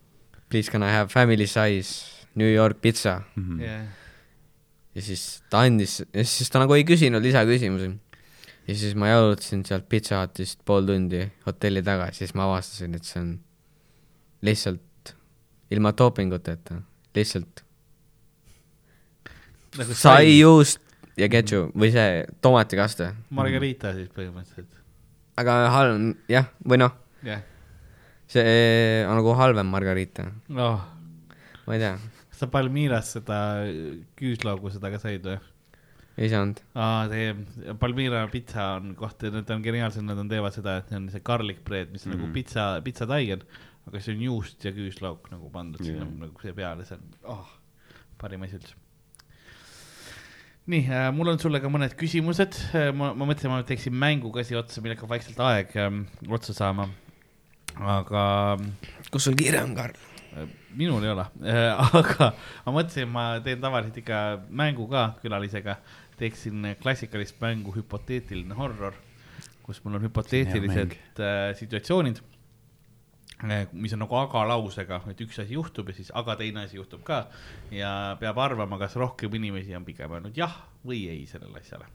please can I have family size New York pitsa Mhm. ja, ja siis ta andis, ja siis ta nagu ei küsinud lisaküsimusi. ja siis ma jalutasin sealt Pizza Hutist pool tundi hotelli tagasi, siis ma avastasin, et see on lihtsalt ilma toopinguteta, lihtsalt nagu sai juust ja ketšup või see tomatikaste. margarita siis põhimõtteliselt, aga halb, jah, või noh, jah. see on nagu halvem margarita, noh, ma ei tea, sa Palmiras seda küüslaugu seda ka said või? ei saanud. aa, see Palmira pitsa on koht, nad on geniaalsed, nad on, teevad seda, et see on see garlic bread, mis on mm -hmm. nagu pitsa, pitsataigen, aga see on juust ja küüslauk nagu pandud yeah. Sinna nagu see peale, see on oh, parim asi üldse. nii äh,, mul on sulle ka mõned küsimused, ma, ma mõtlesin, ma teeksin mängu ka siia otsa, millega vaikselt aeg ähm, otsa saama. aga kus sul kiire on, Karl? Minul ei ole, aga ma mõtlesin, ma teen tavaliselt ikka mängu ka külalisega, teeksin klassikalist mängu hüpoteetiline horror, kus mul on hüpoteetilised äh, situatsioonid, mis on nagu aga lausega, et üks asi juhtub ja siis aga teine asi juhtub ka. Ja peab arvama, kas rohkem inimesi on pigem öelnud jah või ei sellele asjale.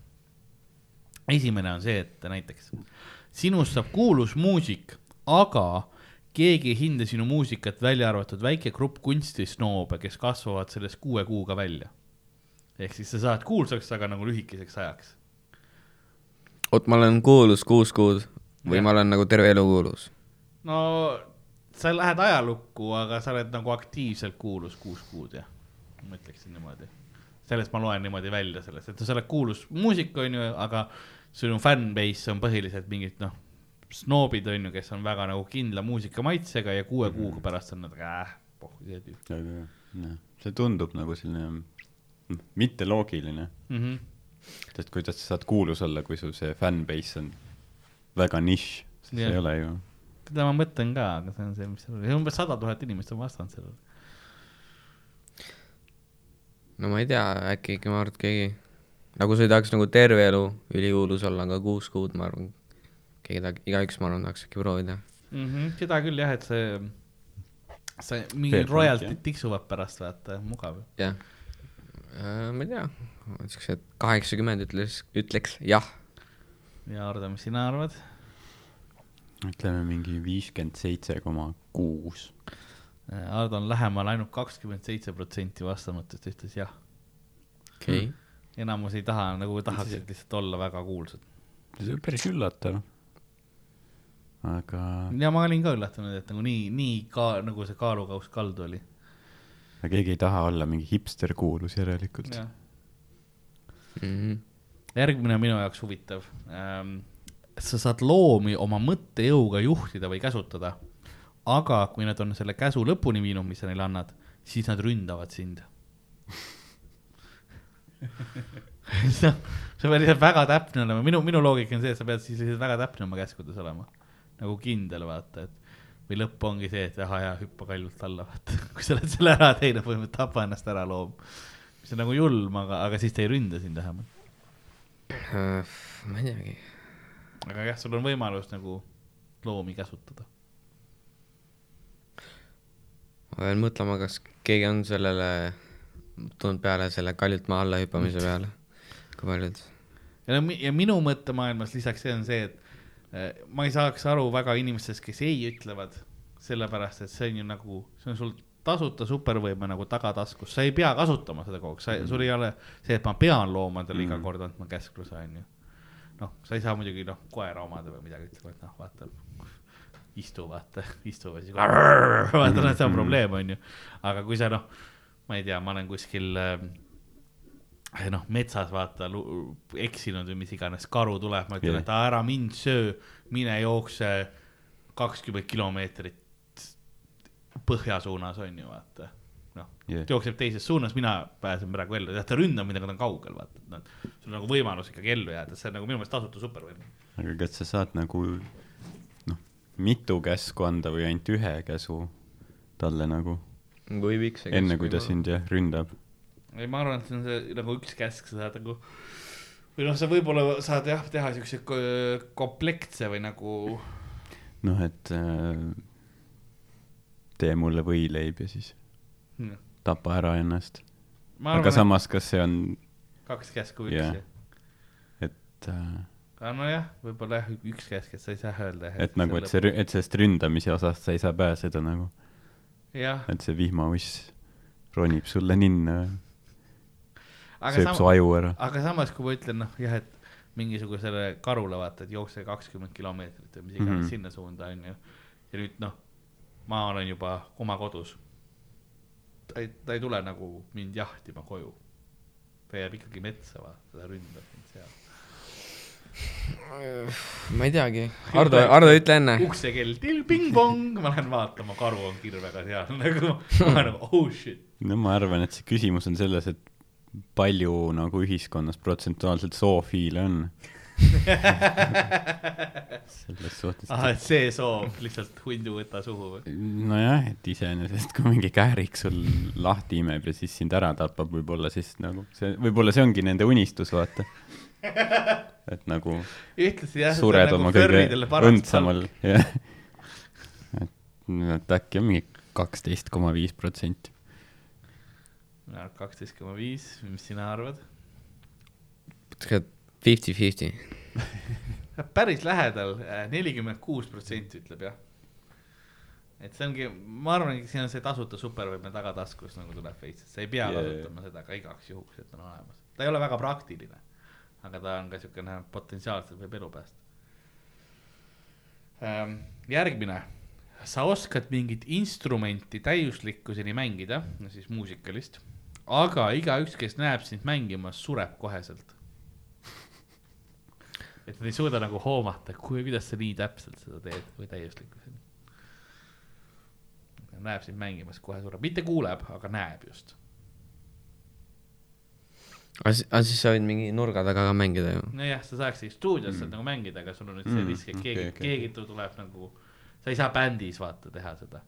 esimene on see, et näiteks sinust saab kuulus muusik, aga keegi ei hinda sinu muusikat, välja arvatud väike grupp kunstisnoobe, kes kasvavad sellest kuue kuuga välja. ehk siis sa saad kuulsaks, aga nagu lühikeseks ajaks. oot, ma olen kuulus kuus kuud või Jah. ma olen nagu terve elu kuulus? no sa lähed ajalukku, aga sa oled nagu aktiivselt kuulus kuus kuud jah, ma ütleksin niimoodi. sellest ma loen niimoodi välja sellest, et sa oled kuulus muusik, onju, aga sinu fännbase on põhiliselt mingid noh, snoobid onju, kes on väga nagu kindla muusikamaitsega ja kuue kuuga pärast on nad äh,, pohhu see tüüp. see tundub nagu selline mitte loogiline, mm. -hmm. sest kuidas sa saad kuulus olla, kui sul see fanbase on väga nišš, siis Jah. ei ole ju. seda ma mõtlen ka, aga see on see, mis seal oli, umbes sada tuhat inimest on vastanud sellele. no ma ei tea, äkki ikka ma arvan, et keegi, nagu sa ei tahaks nagu terve elu ülikuulus olla, aga kuus kuud, ma arvan, keegi tahab, igaüks, ma arvan, tahaks äkki proovida. mm. -hmm. seda küll jah, et see, see mingi royaltid tiksuvad pärast, vaata, mugav. jah, ma ei tea, siuksed kaheksakümmend ütles, ütleks jah. ja Ardo, mis sina arvad? ütleme mingi viiskümmend seitse koma kuus. Ardo on lähemal ainult kakskümmend seitse protsenti vastanutest ütles jah. okei okay., enamus ei taha, nagu tahaksid lihtsalt olla väga kuulsad. see on päris üllatav. Aga ja ma olin ka üllatunud, et nagu nii, nii ka nagu see kaalukauss kaldu oli. aga keegi ei taha olla mingi hipster kuulus järelikult. mm. -hmm. järgmine minu jaoks huvitav ähm,. sa saad loomi oma mõttejõuga juhtida või käsutada, aga kui nad on selle käsu lõpuni viinud, mis sa neile annad, siis nad ründavad sind. sa sa pead lihtsalt väga täpne olema, minu, minu loogika on see, et sa pead siis lihtsalt väga täpne oma käskudes olema. Nagu kindel, vaata, et või lõpp ongi see, et aha jaa, hüppa kaljult alla, vaata. kui sa oled selle ära teinud, põhimõtteliselt tapa ennast ära loom. mis on nagu julm, aga, aga siis ta ei ründa sind vähemalt. Äh, ma ei teagi, aga jah, sul on võimalus nagu loomi käsutada. ma pean mõtlema, kas keegi on sellele tulnud peale selle kaljult maa alla hüppamise peale, kui paljud. ja no ja minu mõttemaailmas lisaks see on see, et ma ei saaks aru väga inimestest, kes ei ütlevad, sellepärast et see on ju nagu, see on sul tasuta supervõime nagu tagataskus, sa ei pea kasutama seda kogu aeg, sa, sul ei ole see, et ma pean loomadele iga Mhm. kord andma käskluse, onju. noh, sa ei saa muidugi noh, koera omada või midagi ütlema, et noh, vaata, istu, vaata, istu või siis vaata, noh, see on probleem, onju. aga kui sa noh, ma ei tea, ma olen kuskil äh, noh, metsas vaata eksinud või mis iganes, karu tuleb, ma ütlen yeah., et ära mind söö, mine jookse kakskümmend kilomeetrit põhja suunas on ju vaata. noh yeah., jookseb teises suunas, mina pääsen praegu ellu, tead ta ründab mind, aga ta on kaugel, vaata, et noh, sul on nagu võimalus ikkagi ellu jääda, see on nagu minu meelest tasuta supervõime. aga kas sa saad nagu noh, mitu käsku anda või ainult ühe käsu talle nagu, enne kui ta sind jah ründab? ei, ma arvan, et see on see nagu üks käsk, sa saad nagu või noh, sa võib-olla saad jah, teha siukse ko- kompleksse või nagu noh, et äh, tee mulle võileib ja siis hmm, tapa ära ennast. aga arvan, samas, kas see on, et kaks käsku üks yeah.. et äh, aga nojah, võib-olla jah, üks käsk, et sa ei saa öelda. et nagu, et see, et sellest ründamise osast sa ei saa pääseda nagu, et see vihmauss ronib sulle ninna, sööb su sama, aju ära. aga samas, kui ma ütlen noh, jah, et mingisugusele karule vaata, et jookse kakskümmend kilomeetrit või mis iganes mm. -hmm. sinna suunda onju. ja nüüd noh, ma olen juba oma kodus. ta ei, ta ei tule nagu mind jahtima koju. ta jääb ikkagi metsa, vaata, ta ründab mind seal. ma ei teagi, Ardo, Ardo, ütle enne. uksekell, ping-pong, ma lähen vaatama, karu on kirvega seal nagu, ma olen nagu oh shit. no ma arvan, et see küsimus on selles, et palju nagu ühiskonnas protsentuaalselt zoofiile on. selles suhtes ah, et see soov lihtsalt hundu võta suhu või? nojah, et iseenesest kui mingi käärik sul lahti imeb ja siis sind ära tapab, võib-olla siis nagu see, võib-olla see ongi nende unistus, vaata. et nagu ühtlasi jah. sured nagu oma kõige õndsamal, jah. et, et äkki on mingi kaksteist koma viis protsenti. Mina arvan kaksteist koma viis, mis sina arvad? Fifty-fifty. päris lähedal, nelikümmend kuus protsenti ütleb jah. et see ongi, ma arvan, et siin on see tasuta supervõime tagataskus nagu tuleb veits, et sa ei pea yeah. kasutama seda ka igaks juhuks, et on olemas. ta ei ole väga praktiline, aga ta on ka siukene potentsiaalselt võib elu päästa. järgmine, sa oskad mingit instrumenti täiuslikkuseni mängida, no siis muusikalist, aga igaüks, kes näeb sind mängimas, sureb koheselt et nad ei suuda nagu hoomata, kuidas sa nii täpselt seda teed või täiuslikkuseni. näeb sind mängimas, kohe sureb, mitte kuuleb, aga näeb just. aga siis, sa võid mingi nurga taga ka mängida ju. nojah, sa saaksid stuudios saad nagu mängida, aga sul on nüüd see Mm, risk, et keegi okei, okay,, okei. keegi tu- tuleb nagu, sa ei saa bändis vaata teha seda.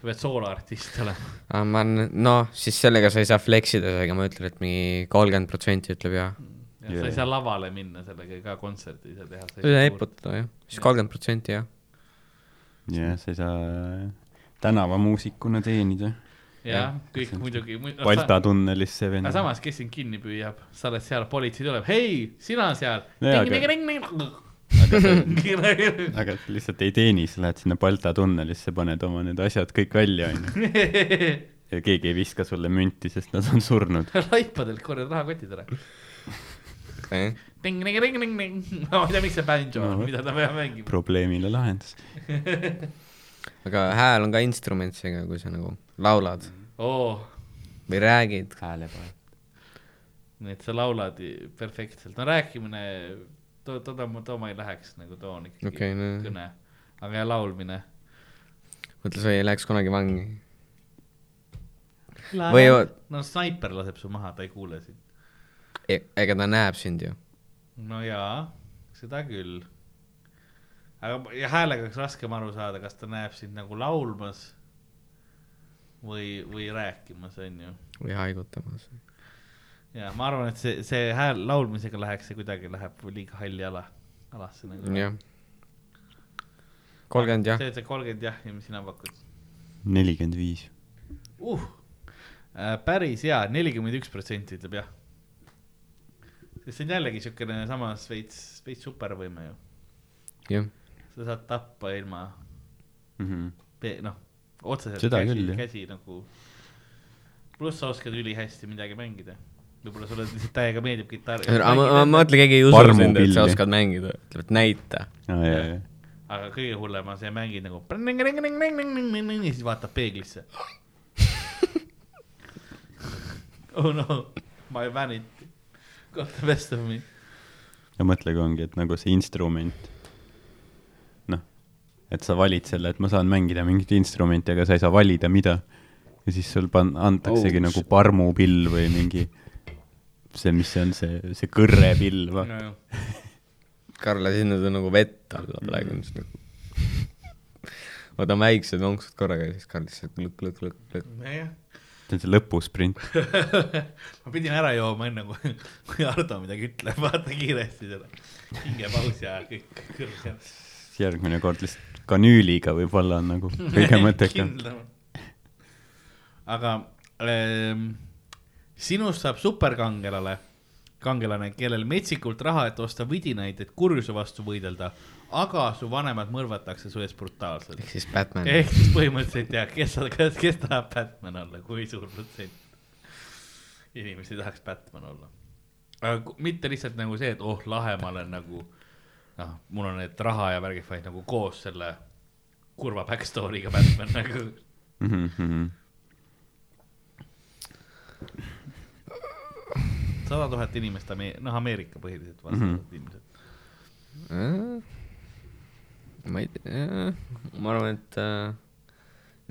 Sa pead sooloartist olema. aga ma olen, noh, siis sellega sa ei saa flex ida sellega, ma ütlen, et mingi kolmkümmend protsenti ütleb jah. ja sa Jaa. ei saa lavale minna sellega ka kontserti ei saa teha. üle eputada jah, siis kolmkümmend protsenti jah. jah, sa ei saa tänavamuusikuna teenida. jah, kõik muidugi. Balta tunnelisse aga vend. samas, kes sind kinni püüab, sa oled seal, politsei tuleb, hei, sina seal. Aga sa, aga sa lihtsalt ei teeni, sa lähed sinna Balta tunnelisse, paned oma need asjad kõik välja, onju. ja keegi ei viska sulle münti, sest nad on surnud. laipadelt korjad rahakotid ära. ting-ting-ting-ting-ting. ma ei tea, miks see banjo on, No, mida ta peab mängima. probleemile lahendus. aga hääl on ka instrument seega, kui sa nagu laulad oo, või räägid. häälepael. nii et sa laulad perfektselt, no rääkimine, too, toda, too ma ei läheks nagu too on ikkagi Okei, no- kõne, aga ja laulmine. mõtle, sa ei läheks kunagi vangi. Või no snaiper laseb su maha, ta ei kuule sind. ega ta näeb sind ju. no jaa, seda küll. aga ja häälega oleks raskem aru saada, kas ta näeb sind nagu laulmas või, või rääkimas, onju. või haigutamas. Ja ma arvan, et see, see hääl laulmisega läheks see kuidagi, läheb liiga halli ala, alasse nagu. jah. kolmkümmend jah. see, see kolmkümmend jah ja mis sina pakud nelikümmend viis. uh,? päris hea, nelikümmend üks protsenti ütleb jah. sest see on jällegi siukene samas veits, veits supervõime ju. jah, sa saad tappa ilma, Mhm. noh, otseselt Seda käsi käsi nagu. pluss sa oskad ülihästi midagi mängida. Võib-olla sulle lihtsalt täiega meeldib kitarr. ma, mõtlen, keegi ei usu sind, et sa oskad mängida, ütleb, et näita. jaa. aga kõige hullem on see, mängid nagu ja siis vaatab peeglisse. oh no, my vanity got the best of me. ja mõtlegi ongi, et nagu see instrument, noh, et sa valid selle, et ma saan mängida mingit instrumenti, aga sa ei saa valida, mida. ja siis sul pan-, antaksegi oh, nagu parmupill või mingi see, mis see on, see, see kõrrepill, vaata. Karl lasi sinna nagu vett alla praegu on siis nagu. võtame väiksed vonksud korraga ja siis Karl lihtsalt lõkk, lõkk, lõkk, lõkk. nojah, see on see lõpusprint. ma pidin ära jooma enne kui, kui Ardo midagi ütleb, vaata kiiresti seda. hingepaus ja kõik kõrged. järgmine kord lihtsalt kanüüliga võib-olla on nagu kõige mõttekam. aga ähm, sinust saab superkangelane, kangelane, kellel metsikult raha, et osta vidinaid, et kurjuse vastu võidelda, aga su vanemad mõrvatakse su eest brutaalselt. ehk siis Batman. ehk siis põhimõtteliselt jah, kes, kes, kes tahab Batman olla, kui suur protsent inimesi tahaks Batman olla. aga mitte lihtsalt nagu see, et oh, lahe, ma olen nagu noh, mul on need raha ja värgid, vaid nagu koos selle kurva backstory'ga Batman nagu Mhm, sada tuhat inimest, noh, Ameerika põhiliselt vastavad mm -hmm. inimesed. ma ei tea, ma arvan, et äh,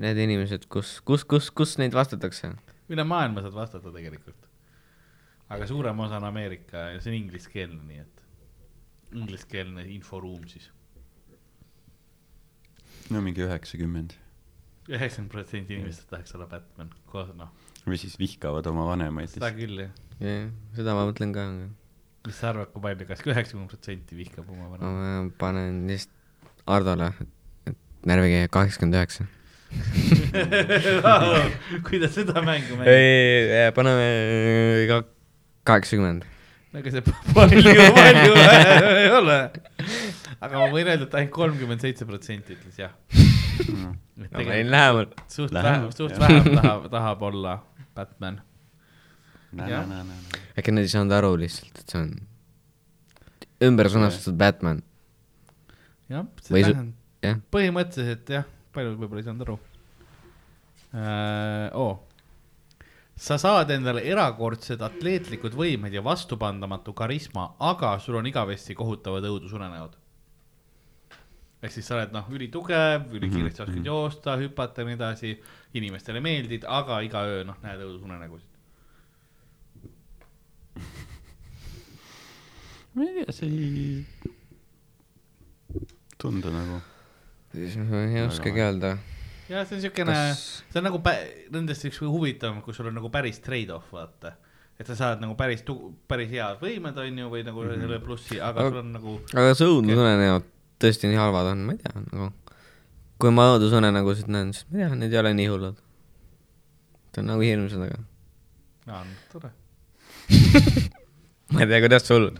need inimesed, kus, kus, kus, kus neid vastatakse? üle maailma saad vastata tegelikult. aga suurem osa on Ameerika ja see on ingliskeelne, nii et ingliskeelne inforuum siis. no mingi üheksakümmend. Üheksakümmend protsenti inimestest tahaks olla Batman, koos noh, või siis vihkavad oma vanemaid seda küll jah. jah, seda ma mõtlen ka. mis sa arvad, kui palju, kas üheksakümmend protsenti vihkab oma vanemaid? ma panen lihtsalt Hardole, et närvige kaheksakümmend üheksa. kui ta seda mängu mängib, ei, paneme ka kaheksakümmend. ega see palju, palju ei ole. aga ma võin öelda, et ainult kolmkümmend seitse protsenti ütles jah. Mm. ma jäin lähemalt. suht vähem, suht jah. vähem tahab, tahab olla Batman. Äkki nad ei saanud aru lihtsalt, et see on ümber sõnastatud Batman. jah, Või see su- tähendab, põhimõtteliselt jah, paljud võib-olla ei saanud aru äh,. Oh. sa saad endale erakordsed atleetlikud võimed ja vastupandamatu karisma, aga sul on igavesti kohutavad õudusunenäod. Ehk siis sa oled noh, ülitugev, ülikiiresti oskad joosta, hüpata ja nii edasi, inimestele meeldid, aga iga öö noh, näed õudusunenägusid. ma ei tea, see ei tundu nagu. siis ma ei oskagi öelda. ja see on siukene, see on nagu nendest üks huvitavam, kus sul on nagu päris trade-off, vaata. et sa saad nagu päris, päris head võimed, onju, või nagu mm -hmm. selle plussi, aga sul on nagu aga kas õudusunenäod tõesti nii halvad on, ma ei tea, nagu kui ma õudusunenägusid näen, siis ma ei tea, need ei ole nii hullud. Need on nagu hirmsad, aga aa, tore. ma ei tea, kuidas sul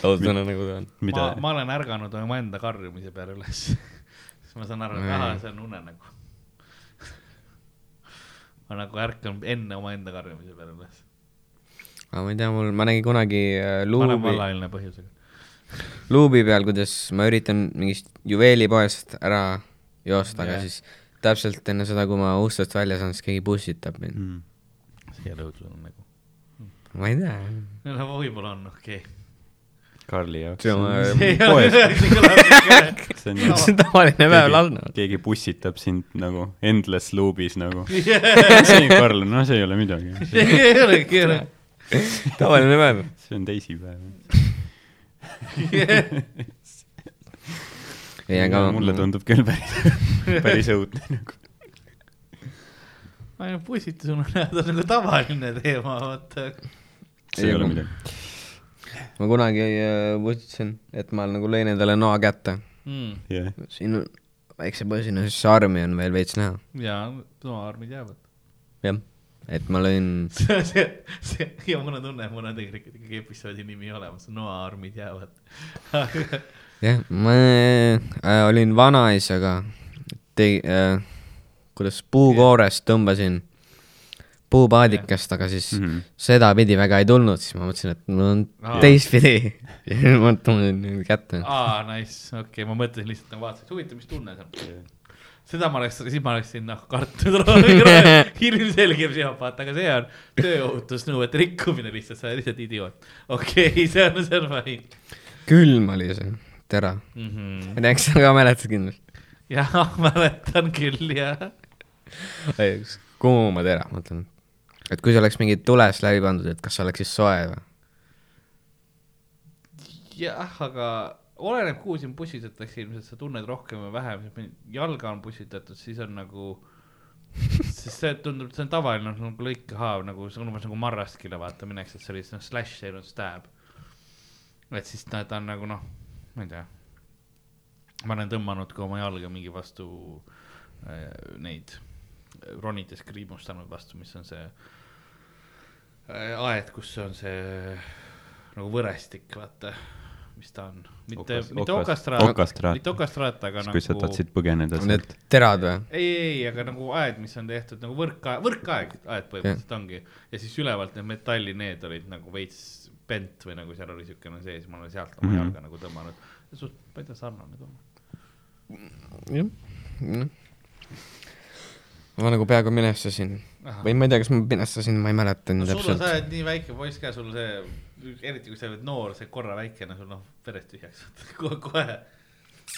õudusunenägud on. ma mida,, ma olen ärganud omaenda karjumise peale üles. siis ma saan aru, et ahah, see on unenägu. ma nagu ärkan enne omaenda karjumise peale üles. aga ma ei tea, mul, ma nägin kunagi äh, luubi, vallaline põhjusega. Luubi peal, kuidas ma üritan mingist juveelipoest ära joosta, aga Jah. siis täpselt enne seda, kui ma ustest välja saan, siis keegi pussitab mind. mm. see ei ole õudsunenägu. ma ei tea. no võib-olla on okei Karli jaoks See on, okay.. tavaline päev Lasnamäel. keegi, pussitab sind nagu endless loop'is nagu. see, Karl, no see ei ole midagi. ei olegi, ei ole. tavaline päev. see on teisipäev. ei, aga mulle tundub küll päris, päris õudne nagu. ainult pussitusunenäod on nagu tavaline teema, vaata. see ei ole midagi. ma kunagi äh, pussitasin, et ma nagu lõin endale noa kätte. Mm. jah, siin väikse poisina, siis armi on veel veits näha. ja no armid jäävad. jah, et ma lõin, see, see, see ja mul on tunne, et mul on tegelikult ikkagi episoodi nimi olemas, noaarmid jäävad. jah, ma äh, olin vanaisaga, tegi- äh,, kuidas puukoorest tõmbasin puupaadikest, aga siis mm. -hmm. sedapidi väga ei tulnud, siis ma mõtlesin, et mul on Aa. teistpidi. ja nüüd ma tõmbasin kätte. aa, nice, okei okay,, ma mõtlesin lihtsalt nagu vaatasin, huvitav, mis tunne see on. Seda ma oleks, siis ma oleksin noh kartnud ilmselgem psühhopaat, aga see on tööohutusnõuete rikkumine lihtsalt, sa oled lihtsalt idioot. okei okay, see on, see on fine külm oli see tera. mm. -hmm. ma ei tea, kas sa ka mäletad kindlasti? jah, mäletan küll jah. kuuma tera, ma mõtlen. et kui see oleks mingi tulest läbi pandud, et kas see oleks siis soe või? jah, aga oleneb, kuhu sind pussitatakse, ilmselt sa tunned rohkem või vähem, jalga on pussitatud, siis on nagu, sest see tundub, see on tavaline nagu lõikehaav nagu, see on umbes nagu marraskile vaata minnakse, et oli noh, slash olnud stab. et siis ta, ta on nagu noh, ma ei tea. ma olen tõmmanud ka oma jalga mingi vastu äh, neid ronides kriimustanud vastu, mis on see äh, aed, kus on see nagu võrestik, vaata, mis ta on, mitte mitte okas- okastraat, okastraat. mitte okastraat, aga kui sa nagu tahtsid põgeneda Need terad või? ei, ei, aga nagu aed, mis on tehtud nagu võrka, võrkaeg, aed põhimõtteliselt ongi. ja siis ülevalt need metalli, need olid nagu veits bent või nagu seal oli siukene sees, ma olen sealt oma Mhm. jalga nagu tõmmanud. suht, ma ei tea, sarnane tunne. jah. ma nagu peaaegu minestasin Ahah. või ma ei tea, kas ma minestasin, ma ei mäleta no sul on, sa. oled nii väike poiss ka, sul see, eriti kui sa oled noor, see korra väikene, sul noh, verest tühjaks kohe, kohe.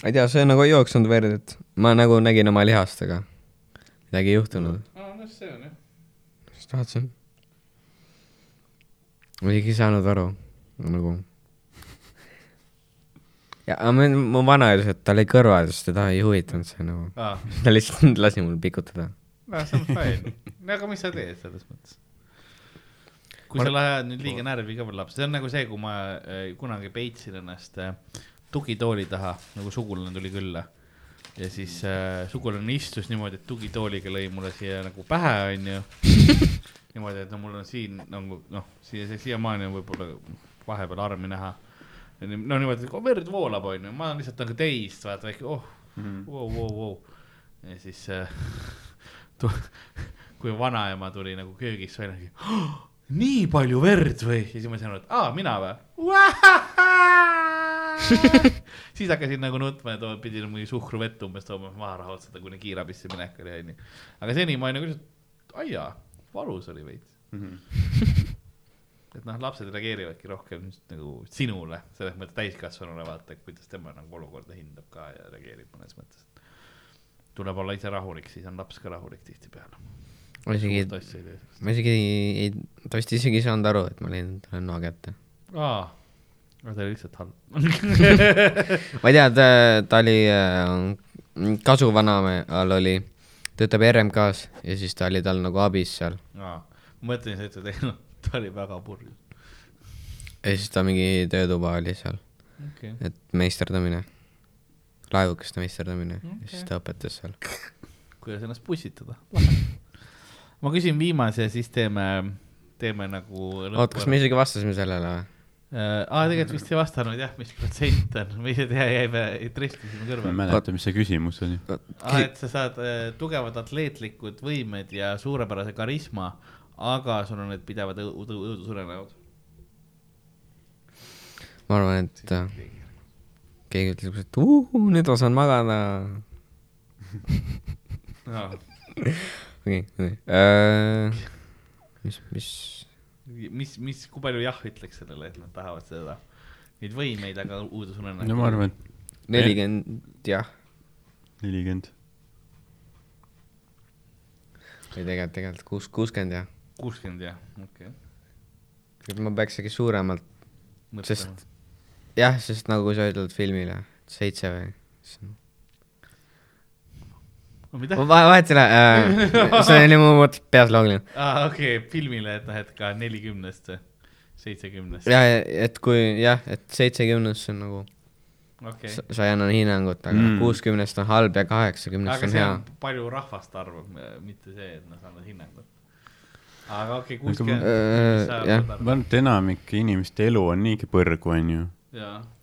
ma ei tea, see nagu ei jooksnud verd, et ma nagu nägin oma lihastega. midagi ei juhtunud, aa, no see on jah. siis vaatasin. ma isegi ei saanud aru, nagu. ja, aga mu- mu vanaisa, et tal oli kõrvad, siis teda ei huvitanud see nagu, aa, ta lihtsalt lasi mul pikutada. no see on fine. no aga mis sa teed selles mõttes? Kui sa lähed nüüd liiga närvi ka veel laps, see on nagu see, kui ma äh, kunagi peitsin ennast äh, tugitooli taha, nagu sugulane tuli külla. ja siis äh, sugulane istus niimoodi, et tugitooliga lõi mulle siia nagu pähe, onju. niimoodi, et no mul on siin nagu noh, siia, siiamaani on võib-olla vahepeal armi näha. no niimoodi, et verd voolab, onju, ma olen lihtsalt nagu teist, vaata väike, oh, vau, vau, vau. ja siis äh, tu- kui vanaema tuli nagu köögist välja oh,, nii palju verd või? ja siis ma sain aru, et aa, mina või? siis hakkasin nagu nutma ja too- pidin mingi suhkruvett umbes tooma maha rahutseda, kuni kiirabisse minek oli, onju. aga seni ma olin nagu lihtsalt, aia, valus oli veits. et noh, lapsed reageerivadki rohkem nagu sinule, selles mõttes täiskasvanule vaata, kuidas tema nagu olukorda hindab ka ja reageerib mõnes mõttes. tuleb olla ise rahulik, siis on laps ka rahulik tihtipeale. Ma isegi, ei ma isegi ei, ta vist isegi ei saanud aru, et ma lõin talle noa kätte. aa, aga ta oli lihtsalt halb. ma ei tea, ta, ta oli äh, kasuvanaema all oli, töötab RMK-s ja siis ta oli tal nagu abis seal ma mõtlen, sa ütlesid, et noh, ta oli väga purjus. ja siis ta mingi töötuba oli seal, okei, et meisterdamine, laevukeste meisterdamine okay. Ja siis ta õpetas seal. kuidas ennast pussitada. ma küsin viimase ja siis teeme, teeme nagu. oot, kas me isegi vastasime sellele või? äh,? aa, tegelikult vist ei vastanud jah, mis protsent on, me ise tea, jäime, trestisime ma ei kõrvale. mäleta, mis see küsimus oli. aa, et sa saad äh, tugevad atleetlikud võimed ja suurepärase karisma, aga sul on need pidevad õu- õu- õudusunenäod. ma arvan, et äh, keegi ütleb, et uhuu, nüüd ma saan magada. okei, okei. mis, mis, mis, mis, kui palju jah ütleks sellele, et nad tahavad seda, neid võimeid, aga õudusunenäod. no ma arvan, et nelikümmend jah, nelikümmend. või tegelikult, tegelikult kuus, kuuskümmend jah. kuuskümmend jah, okei okay.. ma peaks äkki suuremalt, Sest-. jah, sest nagu sa ütled filmile, seitse või? mida? ma vahet ei lähe äh,, see oli mu mõttes peas loogiline. aa, okei okay,, filmile, et noh, et ka nelikümnest, seitsekümnest. ja, et kui jah, et seitsekümnest on nagu, okei. sa sa ei anna hinnangut, aga Mm. kuuskümnest on halb ja kaheksakümnest aga on see hea on. palju rahvast arvab, mitte see, et nad annavad hinnangut. aga okei okay,, kuuskümmend. Äh, jah. ma arvan, et enamik inimeste elu on niigi põrgu, onju.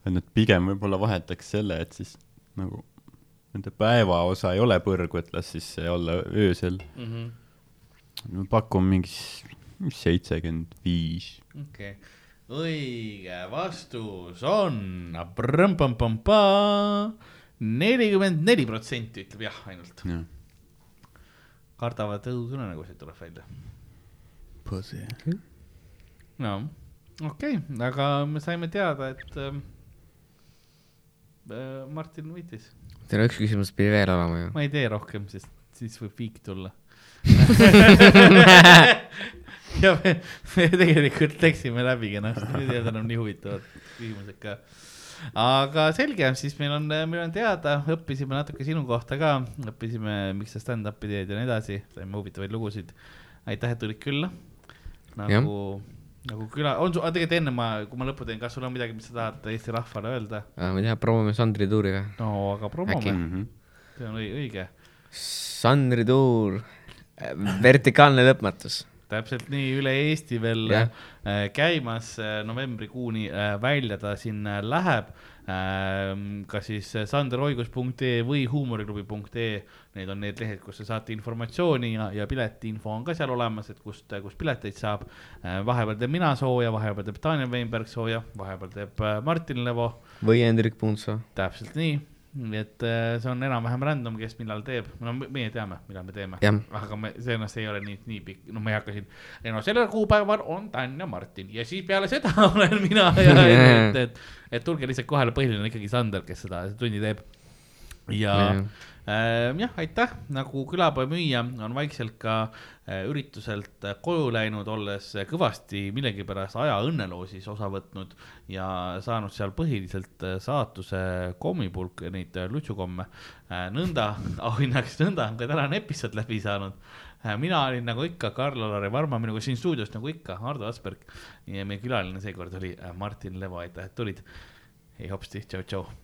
et nad pigem võib-olla vahetaks selle, et siis nagu nende päevaosa ei ole põrgu, et las siis see olla öösel. ma pakun mingi seitsekümmend viis. okei. õige vastus on nelikümmend neli protsenti ütleb jah ainult. kardavad õusunenägusid tuleb välja. no okei okay,, aga me saime teada, et ähm, äh, Martin võitis. Teil üks küsimus pidi veel olema ju. ma ei tee rohkem, sest siis võib viik tulla. ja me, me tegelikult läksime läbi kenasti, nüüd ei olnud enam nii huvitavad küsimused ka. aga selge, siis meil on, meil on teada, õppisime natuke sinu kohta ka, õppisime, miks sa stand-up'i teed ja nii edasi, saime huvitavaid lugusid. aitäh, et tulid külla. nagu, nagu küla, on sul, tegelikult enne ma, kui ma lõppu teen, kas sul on midagi, mis sa tahad Eesti rahvale öelda? ma ei tea, proovime Sandri tuuri või? no aga promome Mhm. see on õi- õige Sandri tuur, vertikaalne lõpmatus. täpselt nii, üle Eesti veel Jah. äh, käimas äh, novembrikuuni äh, välja ta siin äh, läheb. Ka siis äh, sanderoigus.ee või huumoriklubi.ee, need on need lehed, kus te saate informatsiooni ja, ja piletiinfo on ka seal olemas, et kust, kust pileteid saab. vahepeal teeb mina sooja, vahepeal teeb Daniel Weinberg sooja, vahepeal teeb äh, Martin Levo või Hendrik Puntso. täpselt nii, nii et äh, see on enam-vähem random, kes millal teeb, no me- meie teame, millal me teeme, aga me, see noh, see ei ole nii, nii pikk, no ma ei hakka siin, no sellel kuupäeval on Dan ja Martin. Ja siis peale seda olen mina ja et, et, et tulge lihtsalt kohale, põhiline on ikkagi Sander, kes seda tundi teeb. Ja äh, jah, aitäh, nagu külapoe müüja on vaikselt ka äh, ürituselt äh, koju läinud, olles äh, kõvasti millegipärast aja õnneloosis osa võtnud ja saanud seal põhiliselt äh, saatuse kommipulk, neid äh, lutsukomme. nõnda auhinnaks, nõnda on ka tänane episood läbi saanud. mina olin nagu ikka Karl-Alari Varma, minuga siin stuudios nagu ikka Ardo Asperg ja meie külaline seekord oli äh, Martin Levo, aitäh, et tulid. ei hopsti, tšau-tšau.